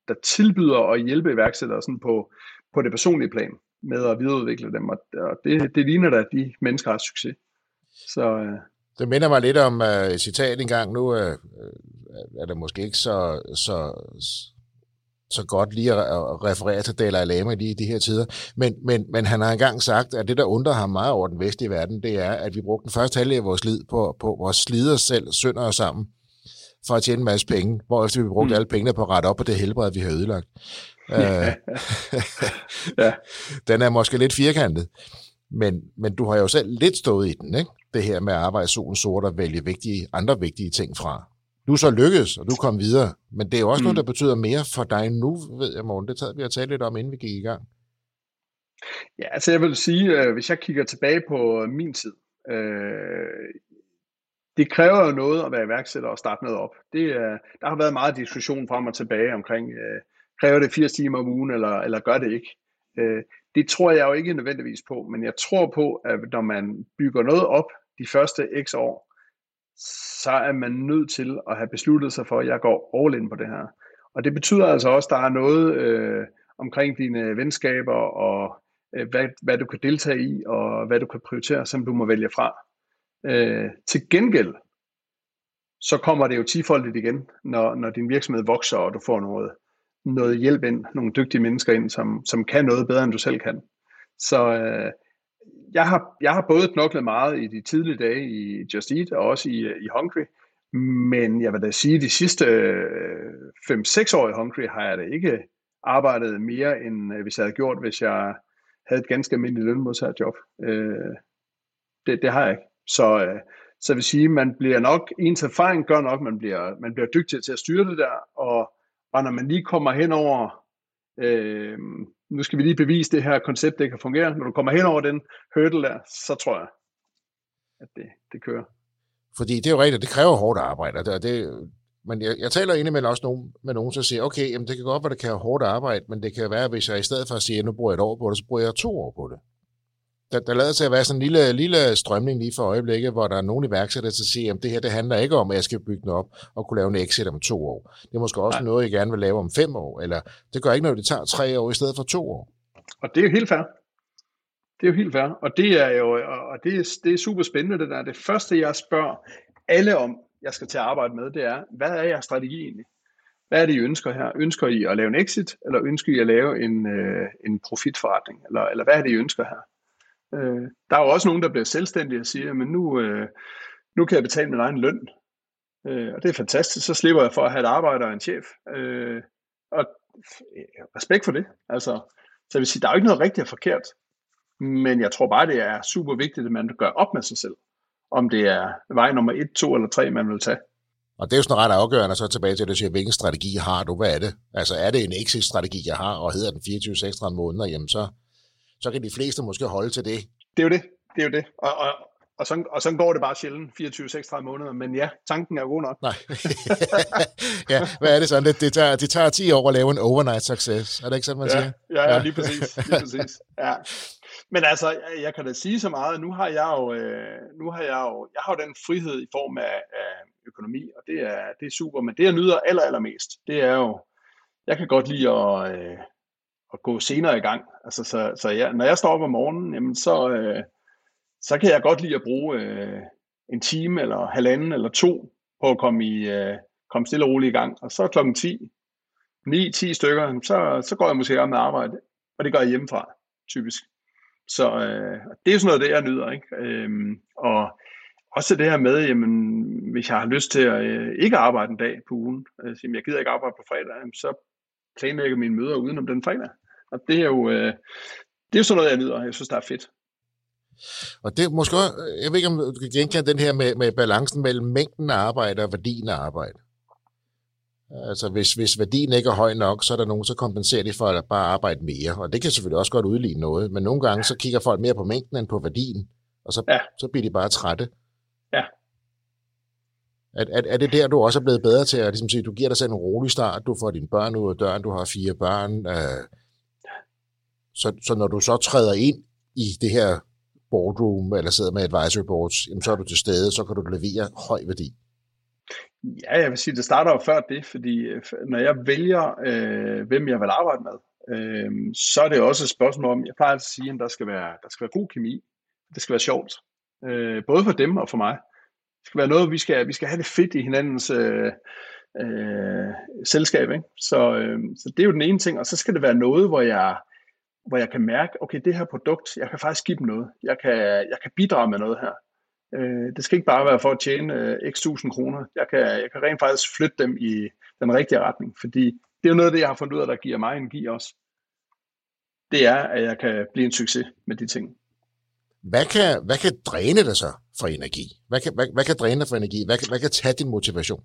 der tilbyder at hjælpe iværksættere sådan på, på det personlige plan med at videreudvikle dem, og, og det, det ligner da, at de mennesker har succes. Så, øh, det minder mig lidt om uh, et citat engang. Nu uh, er det måske ikke så, så, så godt lige at referere til Dalai Lama lige i de her tider. Men, men, men han har engang sagt, at det, der undrer ham meget over den vestlige verden, det er, at vi brugte den første halvdel af vores liv på, på vores slider selv, sønder os sammen, for at tjene en masse penge, hvorefter vi brugte mm. alle pengene på at rette op på det helbred, vi har ødelagt. ja. Den er måske lidt firkantet, men, men du har jo selv lidt stået i den, ikke? det her med at arbejde solen sort og vælge vigtige, andre vigtige ting fra. Du er så lykkedes, og du kom videre, men det er jo også mm. noget, der betyder mere for dig nu, ved jeg, morgen. Det tager vi har talt lidt om, inden vi gik i gang. Ja, altså jeg vil sige, øh, hvis jeg kigger tilbage på min tid, øh, det kræver jo noget at være iværksætter og starte noget op. Det, øh, der har været meget diskussion frem og tilbage omkring, øh, kræver det 80 timer om ugen, eller, eller gør det ikke? Øh, det tror jeg jo ikke nødvendigvis på, men jeg tror på, at når man bygger noget op de første x år, så er man nødt til at have besluttet sig for, at jeg går all in på det her. Og det betyder altså også, at der er noget øh, omkring dine venskaber, og øh, hvad, hvad du kan deltage i, og hvad du kan prioritere, som du må vælge fra. Øh, til gengæld, så kommer det jo tifoldigt igen, når, når din virksomhed vokser, og du får noget, noget hjælp ind, nogle dygtige mennesker ind, som, som kan noget bedre, end du selv kan. Så øh, jeg, har, jeg har både knoklet meget i de tidlige dage i Just Eat, og også i, i Hungry, men jeg vil da sige, at de sidste øh, 5-6 år i Hungry har jeg da ikke arbejdet mere, end øh, hvis jeg havde gjort, hvis jeg havde et ganske almindeligt lønmodtagerjob. Øh, det, det har jeg ikke. Så, øh, så jeg vil sige, man bliver nok, ens erfaring gør nok, man bliver, man bliver dygtig til at styre det der, og, og når man lige kommer hen over, øh, nu skal vi lige bevise det her koncept, det kan fungere, når du kommer hen over den hurdle der, så tror jeg, at det, det kører. Fordi det er jo rigtigt, det kræver hårdt arbejde, og det, men jeg, jeg taler indimellem også nogen, med nogen, som siger, okay, jamen det kan godt være, det kan være hårdt arbejde, men det kan være, hvis jeg i stedet for at sige, at nu bruger jeg et år på det, så bruger jeg to år på det der, der lader sig at være sådan en lille, lille strømning lige for øjeblikket, hvor der er nogle iværksættere, der siger, at det her det handler ikke om, at jeg skal bygge den op og kunne lave en exit om to år. Det er måske også Nej. noget, jeg gerne vil lave om fem år, eller det gør ikke noget, det tager tre år i stedet for to år. Og det er jo helt fair. Det er jo helt fair. Og det er jo og det er, det er super spændende, det der. Det første, jeg spørger alle om, jeg skal til at arbejde med, det er, hvad er jeres strategi egentlig? Hvad er det, I ønsker her? Ønsker I at lave en exit, eller ønsker I at lave en, øh, en profitforretning? Eller, eller hvad er det, I ønsker her? Øh, der er jo også nogen, der bliver selvstændige og siger, men nu, øh, nu kan jeg betale min egen løn. Øh, og det er fantastisk. Så slipper jeg for at have et arbejde og en chef. Øh, og respekt for det. Altså, så jeg vil sige, der er jo ikke noget rigtigt og forkert. Men jeg tror bare, det er super vigtigt, at man gør op med sig selv. Om det er vej nummer 1, 2 eller 3, man vil tage. Og det er jo sådan ret afgørende, så tilbage til, at du siger, hvilken strategi har du? Hvad er det? Altså er det en exit-strategi, jeg har, og hedder den 24-36 måneder, jamen så, så kan de fleste måske holde til det. Det er jo det. Det er jo det. Og, og, og, sådan, og sådan går det bare sjældent, 24-36 måneder. Men ja, tanken er god nok. Nej. ja, hvad er det sådan? Det, det, tager, det tager 10 år at lave en overnight success. Er det ikke sådan, man ja, siger? Ja, ja, lige præcis. Lige præcis. Ja. Men altså, jeg kan da sige så meget. Nu har jeg jo, øh, nu har jeg jo, jeg har jo den frihed i form af, af økonomi, og det er, det er super. Men det, jeg nyder aller, allermest, det er jo, jeg kan godt lide at, øh, at gå senere i gang. Altså, så, så ja, når jeg står op om morgenen, jamen, så, øh, så kan jeg godt lide at bruge øh, en time eller halvanden eller to på at komme, i, øh, komme stille og roligt i gang. Og så klokken 10, 9-10 stykker, så, så går jeg måske i gang med arbejde. Og det gør jeg hjemmefra, typisk. Så øh, det er sådan noget, det jeg nyder. Ikke? Øhm, og også det her med, jamen, hvis jeg har lyst til at øh, ikke arbejde en dag på ugen, øh, jeg gider ikke arbejde på fredag, jamen, så planlægger mine møder udenom den fredag. Og det er jo øh, det er sådan noget, jeg nyder, og jeg synes, det er fedt. Og det måske jeg ved ikke, om du kan genkende den her med, med balancen mellem mængden af arbejde og værdien af arbejde. Altså hvis, hvis værdien ikke er høj nok, så er der nogen, så kompenserer de for at bare arbejde mere. Og det kan selvfølgelig også godt udligne noget, men nogle gange så kigger folk mere på mængden end på værdien, og så, ja. så bliver de bare trætte. Ja. Er, er, er det der, du også er blevet bedre til at ligesom sige, du giver dig selv en rolig start, du får dine børn ud af døren, du har fire børn, øh, så, så når du så træder ind i det her boardroom, eller sidder med advisory boards, jamen, så er du til stede, så kan du levere høj værdi. Ja, jeg vil sige, det starter jo før det, fordi øh, når jeg vælger, øh, hvem jeg vil arbejde med, øh, så er det også et spørgsmål om, jeg plejer at sige, at der skal være, der skal være god kemi. Det skal være sjovt. Øh, både for dem og for mig. Det skal være noget, vi skal, vi skal have det fedt i hinandens øh, øh, selskab. Ikke? Så, øh, så det er jo den ene ting. Og så skal det være noget, hvor jeg, hvor jeg kan mærke, okay, det her produkt, jeg kan faktisk give dem noget. Jeg kan, jeg kan bidrage med noget her. Øh, det skal ikke bare være for at tjene øh, x tusind kroner. Jeg kan, jeg kan rent faktisk flytte dem i den rigtige retning, fordi det er jo noget af det, jeg har fundet ud af, der giver mig energi også. Det er, at jeg kan blive en succes med de ting. Hvad kan, hvad kan dræne dig så for energi? Hvad kan, hvad, hvad kan dræne dig for energi? Hvad kan, hvad kan tage din motivation?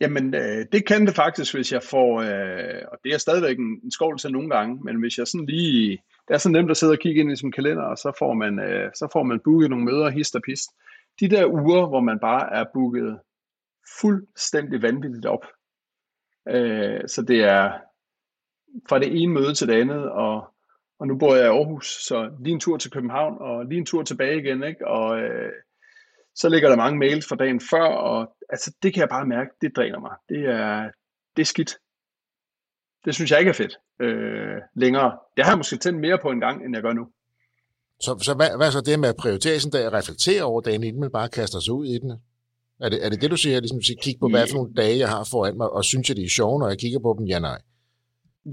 Jamen, øh, det kan det faktisk, hvis jeg får, øh, og det er stadigvæk en, en skål til nogle gange, men hvis jeg sådan lige, det er så nemt at sidde og kigge ind i sin kalender, og så får man, øh, så får man booket nogle møder, hist og pist. De der uger, hvor man bare er booket fuldstændig vanvittigt op. Øh, så det er fra det ene møde til det andet, og, og nu bor jeg i Aarhus, så lige en tur til København, og lige en tur tilbage igen, ikke? og øh, så ligger der mange mails fra dagen før, og altså, det kan jeg bare mærke, det dræner mig. Det er, det er skidt. Det synes jeg ikke er fedt øh, længere. Det har jeg måske tændt mere på en gang, end jeg gør nu. Så, så hvad, hvad så det med at prioritere sådan at reflektere over dagen, inden man bare kaster sig ud i den? Er det, er det det, du siger? Ligesom at kigge på, hvad for nogle dage, jeg har foran mig, og synes jeg, det er sjovt, når jeg kigger på dem? Ja, nej.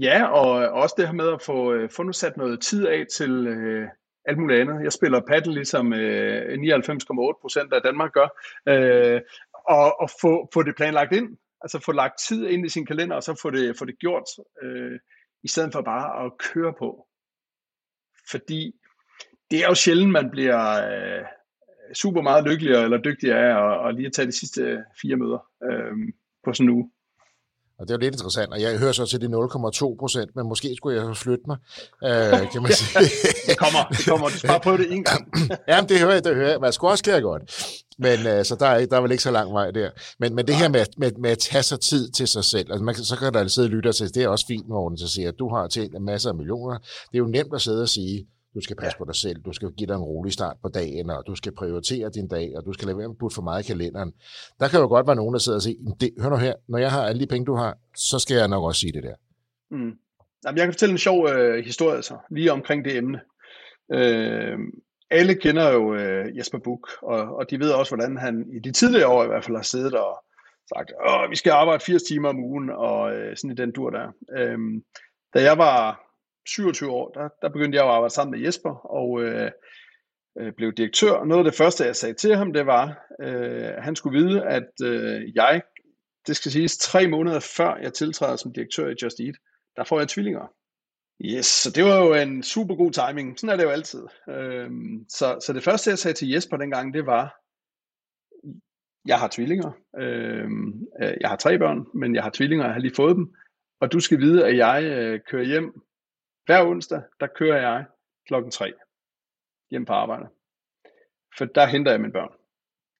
Ja, og også det her med at få, øh, få nu sat noget tid af til, øh, alt muligt andet. Jeg spiller paddle ligesom øh, 99,8 procent af Danmark gør, øh, og, og få, få det planlagt ind, altså få lagt tid ind i sin kalender, og så få det, få det gjort, øh, i stedet for bare at køre på. Fordi det er jo sjældent, man bliver øh, super meget lykkeligere eller dygtigere af at, at lige at tage de sidste fire møder øh, på sådan en uge. Og det er jo lidt interessant, og jeg hører så til de 0,2 procent, men måske skulle jeg flytte mig, øh, kan man sige. det kommer, det kommer. Du skal bare prøve det en gang. Jamen, det hører jeg, det hører jeg. Men jeg skulle også kan godt. Men øh, så der er, der er vel ikke så lang vej der. Men, men det her med, med, med at tage sig tid til sig selv, altså man, så kan der sidde og lytte til, det er også fint, Morten, så siger, at du har tjent en masse af millioner. Det er jo nemt at sidde og sige, du skal passe ja. på dig selv, du skal give dig en rolig start på dagen, og du skal prioritere din dag, og du skal lade være med at putte for meget i kalenderen. Der kan jo godt være nogen, der sidder og siger, det, hør nu her, når jeg har alle de penge, du har, så skal jeg nok også sige det der. Mm. Jamen, jeg kan fortælle en sjov øh, historie så, lige omkring det emne. Øh, alle kender jo øh, Jesper Buch, og, og de ved også, hvordan han i de tidligere år i hvert fald har siddet og sagt, Åh, vi skal arbejde 80 timer om ugen, og øh, sådan i den dur der. Øh, da jeg var 27 år, der, der begyndte jeg at arbejde sammen med Jesper, og øh, øh, blev direktør. Noget af det første, jeg sagde til ham, det var, øh, at han skulle vide, at øh, jeg, det skal siges, tre måneder før jeg tiltræder som direktør i Just Eat, der får jeg tvillinger. Yes, så det var jo en super god timing. Sådan er det jo altid. Øhm, så, så det første, jeg sagde til Jesper dengang, det var, jeg har tvillinger. Øhm, øh, jeg har tre børn, men jeg har tvillinger, jeg har lige fået dem. Og du skal vide, at jeg øh, kører hjem hver onsdag, der kører jeg klokken 3 hjem på arbejde. For der henter jeg mine børn.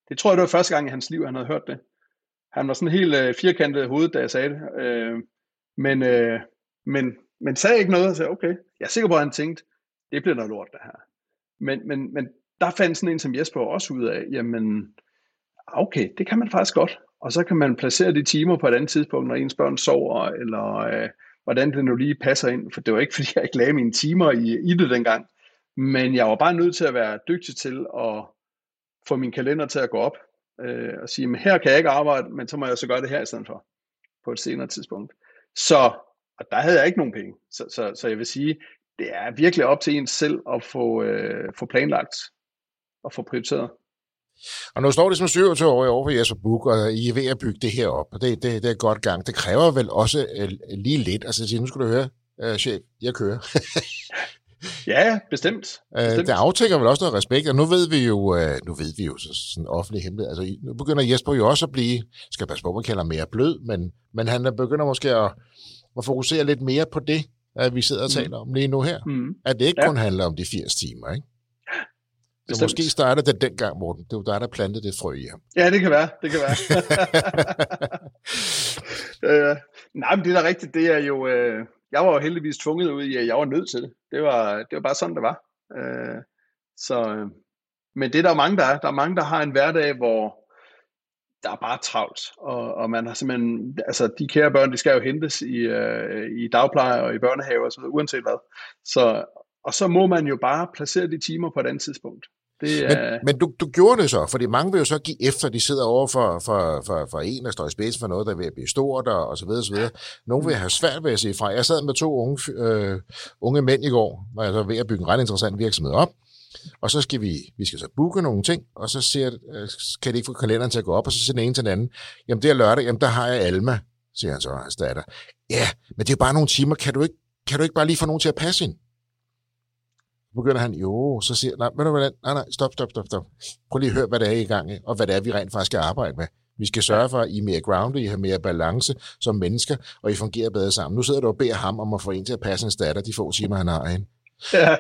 Det tror jeg, det var første gang i hans liv, han havde hørt det. Han var sådan helt øh, firkantet i hovedet, da jeg sagde det. Øh, men, øh, men, men sagde ikke noget og sagde, okay, jeg er sikker på, at han tænkte, det bliver noget lort, det her. Men, men, men der fandt sådan en som Jesper også ud af, jamen, okay, det kan man faktisk godt. Og så kan man placere de timer på et andet tidspunkt, når ens børn sover, eller øh, hvordan det nu lige passer ind. For det var ikke, fordi jeg ikke lagde mine timer i, i det dengang. Men jeg var bare nødt til at være dygtig til at få min kalender til at gå op. Øh, og sige, men her kan jeg ikke arbejde, men så må jeg så gøre det her i stedet for. På et senere tidspunkt. Så, og der havde jeg ikke nogen penge. Så, så, så jeg vil sige, det er virkelig op til en selv at få, øh, få planlagt og få prioriteret. Og nu står det som 27 år over for Jesper Buk, og I er ved at bygge det her op, og det, det, det er godt gang. Det kræver vel også uh, lige lidt. Altså, nu skal du høre, uh, chef, jeg kører. ja, bestemt. bestemt. Uh, det aftækker vel også noget respekt, og nu ved vi jo, uh, nu ved vi jo så, sådan offentlig hemmelighed. Altså, nu begynder Jesper jo også at blive, skal passe på, man kalder mere blød, men, men han begynder måske at, at fokusere lidt mere på det, at vi sidder og mm. taler om lige nu her. Mm. At det ikke ja. kun handler om de 80 timer, ikke? Bestemt. Så måske starter det dengang, Morten. Det var dig, der plantede det frø i ham. Ja, det kan være. Det kan være. øh, nej, men det er da rigtigt. Det er jo... Øh, jeg var jo heldigvis tvunget ud i, at jeg var nødt til det. Det var, det var bare sådan, det var. Øh, så, øh, men det er der jo mange, der er. Der er mange, der har en hverdag, hvor der er bare travlt, og, og man har simpelthen, altså de kære børn, de skal jo hentes i, øh, i dagpleje og i børnehave og så videre, uanset hvad. Så, og så må man jo bare placere de timer på et andet tidspunkt. Det er... Men, men du, du gjorde det så, fordi mange vil jo så give efter, de sidder over for, for, for, for en, der står i spidsen for noget, der vil blive stort, og, og så videre, og så videre. Nogle vil have svært ved at sige fra. Jeg sad med to unge, øh, unge mænd i går, hvor jeg så ved at bygge en ret interessant virksomhed op, og så skal vi, vi skal så booke nogle ting, og så siger, øh, kan de ikke få kalenderen til at gå op, og så siger den ene til den anden, jamen det er lørdag, jamen der har jeg Alma, siger han så, hans datter. Ja, men det er bare nogle timer, kan du ikke, kan du ikke bare lige få nogen til at passe ind? begynder han, jo, så siger nej, ved du hvad, nej, nej, stop, stop, stop, stop. Prøv lige at høre, hvad det er i gang, og hvad det er, vi rent faktisk skal arbejde med. Vi skal sørge for, at I er mere grounded, I har mere balance som mennesker, og I fungerer bedre sammen. Nu sidder du og beder ham om at få en til at passe en datter, de få timer, han har ind. Ja.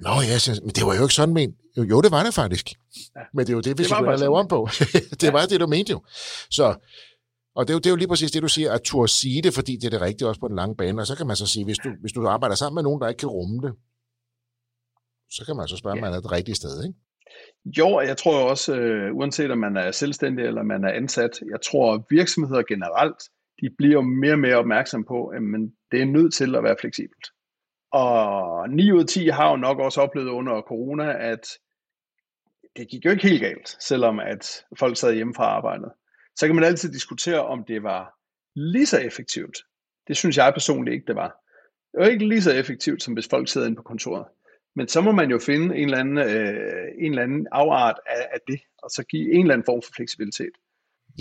Nå ja, synes, men det var jo ikke sådan men. Jo, det var det faktisk. Ja. Men det er jo det, vi skulle lavet om på. det ja. var det, du mente jo. Så, og det er, jo, det er jo lige præcis det, du siger, at turde sige det, fordi det er det rigtige også på den lange bane. Og så kan man så sige, hvis du, hvis du arbejder sammen med nogen, der ikke kan rumme det, så kan man så spørge, om man er det rigtige sted, ikke? Jo, jeg tror også, uh, uanset om man er selvstændig eller man er ansat, jeg tror, at virksomheder generelt, de bliver mere og mere opmærksom på, at men det er nødt til at være fleksibelt. Og 9 ud af 10 har jo nok også oplevet under corona, at det gik jo ikke helt galt, selvom at folk sad hjemme fra arbejdet. Så kan man altid diskutere, om det var lige så effektivt. Det synes jeg personligt ikke, det var. Det var ikke lige så effektivt, som hvis folk sidder inde på kontoret. Men så må man jo finde en eller anden, øh, en eller anden afart af, af det, og så give en eller anden form for fleksibilitet.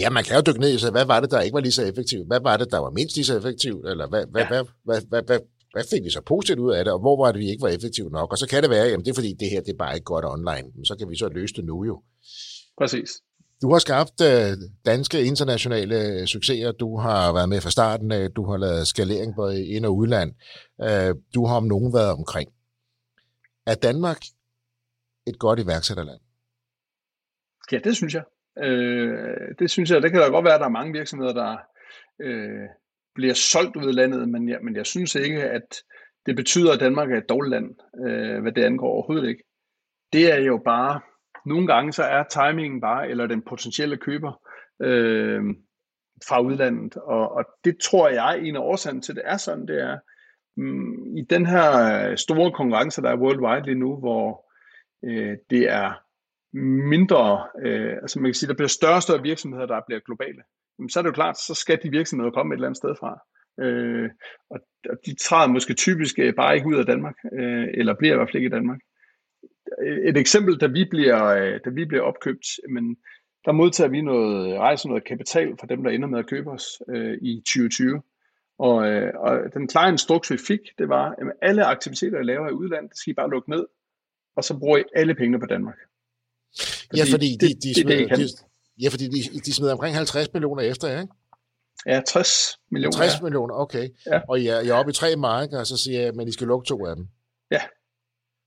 Ja, man kan jo dykke ned i sig, hvad var det, der ikke var lige så effektivt? Hvad var det, der var mindst lige så effektivt? Eller hvad, hvad, ja. hvad, hvad, hvad, hvad, hvad fik vi så positivt ud af det, og hvor var det, vi ikke var effektivt nok? Og så kan det være, jamen det er fordi, det her det er bare ikke godt online. Men så kan vi så løse det nu jo. Præcis. Du har skabt uh, danske internationale succeser. Du har været med fra starten af. Du har lavet skalering både ind- og udland. Uh, du har om nogen været omkring. Er Danmark et godt iværksætterland? Ja, det synes jeg. Øh, det synes jeg. Det kan da godt være, at der er mange virksomheder, der øh, bliver solgt ud af landet, men jeg, men jeg synes ikke, at det betyder, at Danmark er et dårligt land, øh, hvad det angår overhovedet ikke. Det er jo bare, nogle gange så er timingen bare, eller den potentielle køber øh, fra udlandet, og, og det tror jeg, en af årsagen til, det er sådan, det er, i den her øh, store konkurrence, der er worldwide lige nu, hvor øh, det er mindre, øh, altså man kan sige, der bliver større og større virksomheder, der bliver globale, så er det jo klart, så skal de virksomheder komme et eller andet sted fra. Øh, og, og de træder måske typisk øh, bare ikke ud af Danmark, øh, eller bliver i hvert fald ikke i Danmark. Et eksempel, da vi bliver, øh, da vi bliver opkøbt, men der modtager vi noget, rejser noget kapital fra dem, der ender med at købe os øh, i 2020. Og, øh, og den klare instruks, vi fik, det var, at alle aktiviteter, jeg laver i udlandet, skal I bare lukke ned, og så bruger I alle pengene på Danmark. Fordi ja, fordi de, de, de, smider, de, ja, fordi de, de smider omkring 50 millioner efter, ikke? Ja, 60 millioner. 60 ja. millioner, okay. Ja. Og jeg, jeg er oppe i tre marker, og så siger jeg, men I skal lukke to af dem. Ja.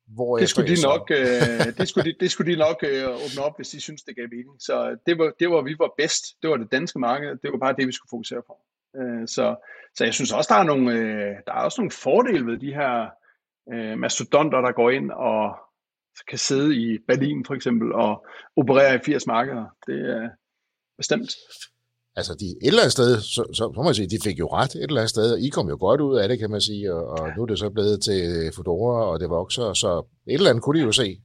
Hvor det, skulle de nok, øh, det, skulle de, det skulle de nok øh, åbne op, hvis de synes det gav mening. Så det var, det var, vi var bedst. Det var det danske marked. Det var bare det, vi skulle fokusere på. Øh, så, så jeg synes også, der er, nogle, øh, der er også nogle fordele ved de her øh, mastodonter, der går ind og kan sidde i Berlin for eksempel og operere i 80 markeder. Det er bestemt altså de, et eller andet sted, så, så, så må man sige, de fik jo ret et eller andet sted, og I kom jo godt ud af det, kan man sige, og, og nu er det så blevet til Fedora, og det vokser, så et eller andet kunne de jo se.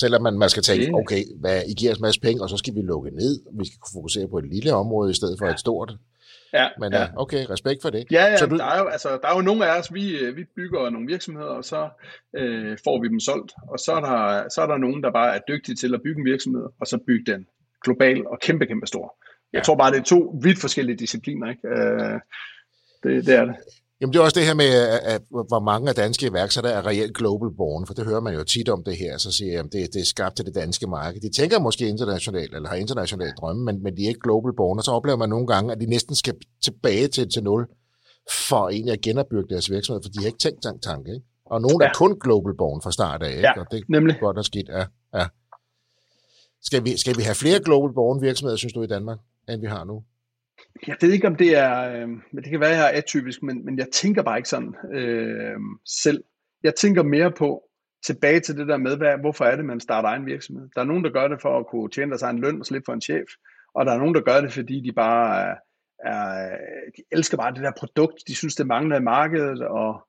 Selvom man, man skal tænke, okay, hvad, I giver os en masse penge, og så skal vi lukke ned, vi skal fokusere på et lille område i stedet for et stort. Ja, Men ja. okay, respekt for det. Ja, ja så du... der, er jo, altså, der er jo nogle af os, vi, vi bygger nogle virksomheder, og så øh, får vi dem solgt. Og så er, der, så er der nogen, der bare er dygtige til at bygge en virksomhed, og så bygge den global og kæmpe, kæmpe stor. Jeg tror bare, det er to vidt forskellige discipliner. Ikke? Øh, det, det er det. Jamen det er også det her med, at, hvor mange af danske iværksættere er reelt global born, for det hører man jo tit om det her, så siger jeg, at det, det er skabt til det danske marked. De tænker måske internationalt, eller har internationale drømme, men, men de er ikke global born, og så oplever man nogle gange, at de næsten skal tilbage til, til nul, for egentlig at genopbygge deres virksomhed, for de har ikke tænkt tank tanke. Ikke? Og nogen ja. er kun global born fra start af, ikke? Ja, og det er nemlig. godt og skidt. Ja, ja. Skal, vi, skal vi have flere global born virksomheder, synes du, i Danmark? end vi har nu? Jeg ved ikke, om det er, øh, men det kan være, at jeg er atypisk, men, men jeg tænker bare ikke sådan øh, selv. Jeg tænker mere på, tilbage til det der med, hvad, hvorfor er det, man starter egen virksomhed. Der er nogen, der gør det for at kunne tjene sig en løn og slippe for en chef, og der er nogen, der gør det, fordi de bare er, er, de elsker bare det der produkt, de synes, det mangler i markedet, og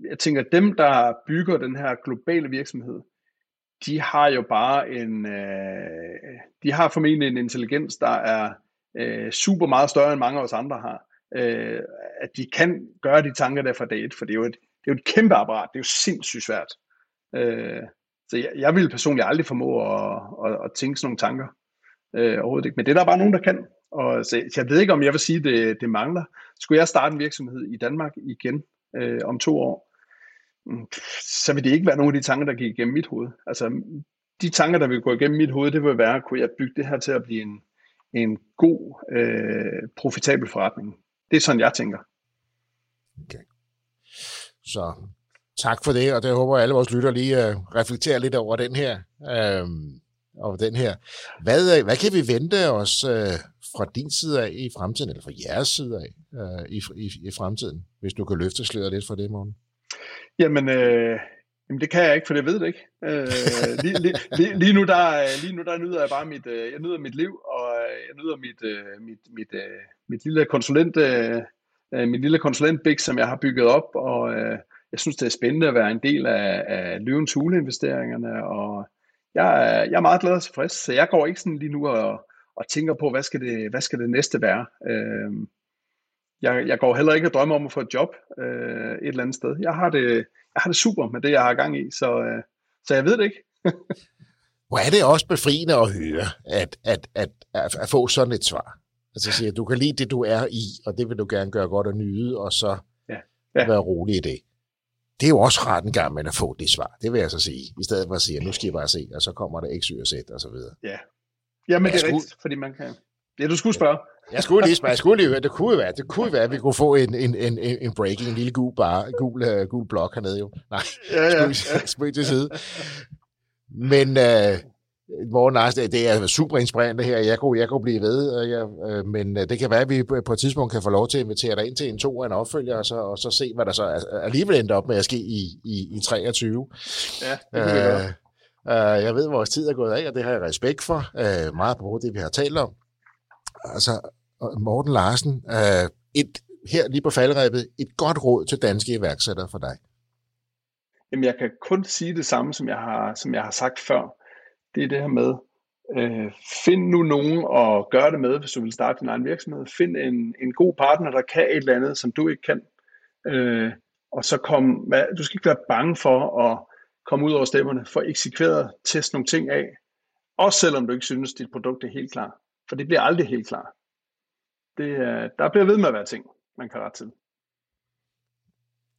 jeg tænker, at dem, der bygger den her globale virksomhed, de har jo bare en, øh, de har formentlig en intelligens, der er øh, super meget større end mange af os andre har. Øh, at de kan gøre de tanker der fra dag et, for det er jo et, det er jo et kæmpe apparat, det er jo sindssygt svært. Øh, så jeg, jeg vil personligt aldrig formå at, at, at tænke sådan nogle tanker. Øh, overhovedet ikke. Men det er der bare nogen, der kan. Og så, så jeg ved ikke, om jeg vil sige, at det, det mangler. Skulle jeg starte en virksomhed i Danmark igen øh, om to år, mm, så vil det ikke være nogle af de tanker, der gik igennem mit hoved. Altså, de tanker, der vil gå igennem mit hoved, det vil være, kunne jeg bygge det her til at blive en, en god, øh, profitabel forretning. Det er sådan, jeg tænker. Okay. Så tak for det, og det håber jeg, alle vores lytter lige uh, reflekterer lidt over den her. Uh, over den her. Hvad, øh, hvad kan vi vente os uh, fra din side af i fremtiden, eller fra jeres side af uh, i, i, i fremtiden, hvis du kan løfte sløret lidt for det, morgen? Jamen, øh, Jamen det kan jeg ikke, for det ved det ikke. Øh, lige, lige, lige, lige, nu der, lige nu der nyder jeg bare mit, øh, jeg nyder mit liv, og øh, jeg nyder mit, øh, mit, mit, mit lille konsulent, mit lille konsulentbig, som jeg har bygget op, og jeg synes det er spændende at være en del af, af løvens huleinvesteringerne, og jeg er, jeg er meget glad og tilfreds, så jeg går ikke sådan lige nu og, og tænker på, hvad skal det, hvad skal det næste være. jeg, jeg går heller ikke og drømmer om at få et job et eller andet sted. Jeg har det, jeg har det super med det, jeg har gang i, så, øh, så jeg ved det ikke. Hvor er det også befriende at høre, at, at, at, at, at få sådan et svar. Altså siger, du kan lide det, du er i, og det vil du gerne gøre godt og nyde, og så ja. Ja. være rolig i det. Det er jo også ret en gang med at få det svar, det vil jeg så sige, i stedet for at sige, nu skal I bare se, og så kommer der X, Y og Z og så videre. Ja, Jamen, det er rigtigt, fordi man kan... Ja, du skulle spørge. Jeg skulle lige spørge, jeg skulle lige høre, det kunne være, det kunne være, at vi kunne få en, en, en, en breaking, en lille gul, bar, gul, uh, gul blok hernede jo. Nej, ja, ja. Skulle til side. Men uh, Morten Larsen, det er super inspirerende her. Jeg kunne, jeg kunne blive ved, øh, jeg, øh, men øh, det kan være, at vi på et tidspunkt kan få lov til at invitere dig ind til en to og en opfølger, og så, og så se, hvad der så alligevel endte op med at ske i, i, i 23. Ja, det kan øh, øh, Jeg ved, at vores tid er gået af, og det har jeg respekt for. Øh, meget på det, vi har talt om. Altså, Morten Larsen, øh, et, her lige på faldrebet, et godt råd til danske iværksættere for dig. Jamen, jeg kan kun sige det samme, som jeg har, som jeg har sagt før det er det her med, øh, find nu nogen at gøre det med, hvis du vil starte din egen virksomhed. Find en, en god partner, der kan et eller andet, som du ikke kan. Øh, og så kom, du skal ikke være bange for at komme ud over stemmerne, for eksekveret, teste nogle ting af. Også selvom du ikke synes, dit produkt er helt klar. For det bliver aldrig helt klar. Det, der bliver ved med at være ting, man kan rette til.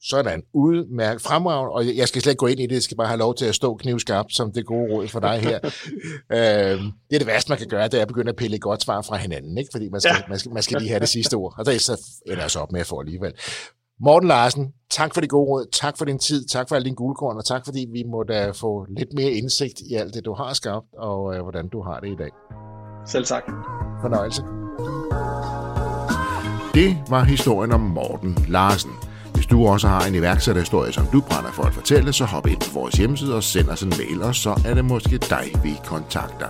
Sådan, udmærket, fremragende, og jeg skal slet ikke gå ind i det, jeg skal bare have lov til at stå knivskarpt, som det gode råd for dig her. øhm, det er det værste, man kan gøre, det er at begynde at pille et godt svar fra hinanden, ikke? fordi man skal, ja. man, skal, man skal lige have det sidste ord, og det så ender så op med at få alligevel. Morten Larsen, tak for det gode råd, tak for din tid, tak for alle dine guldkorn, og tak fordi vi måtte få lidt mere indsigt i alt det, du har skabt, og øh, hvordan du har det i dag. Selv tak. Fornøjelse. Det var historien om Morten Larsen. Hvis du også har en iværksætterhistorie, som du brænder for at fortælle, så hop ind på vores hjemmeside og send os en mail, og så er det måske dig, vi kontakter.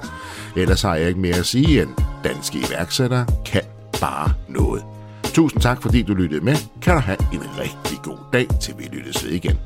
Ellers har jeg ikke mere at sige end, danske iværksættere kan bare noget. Tusind tak, fordi du lyttede med. Kan du have en rigtig god dag, til vi lyttes ved igen.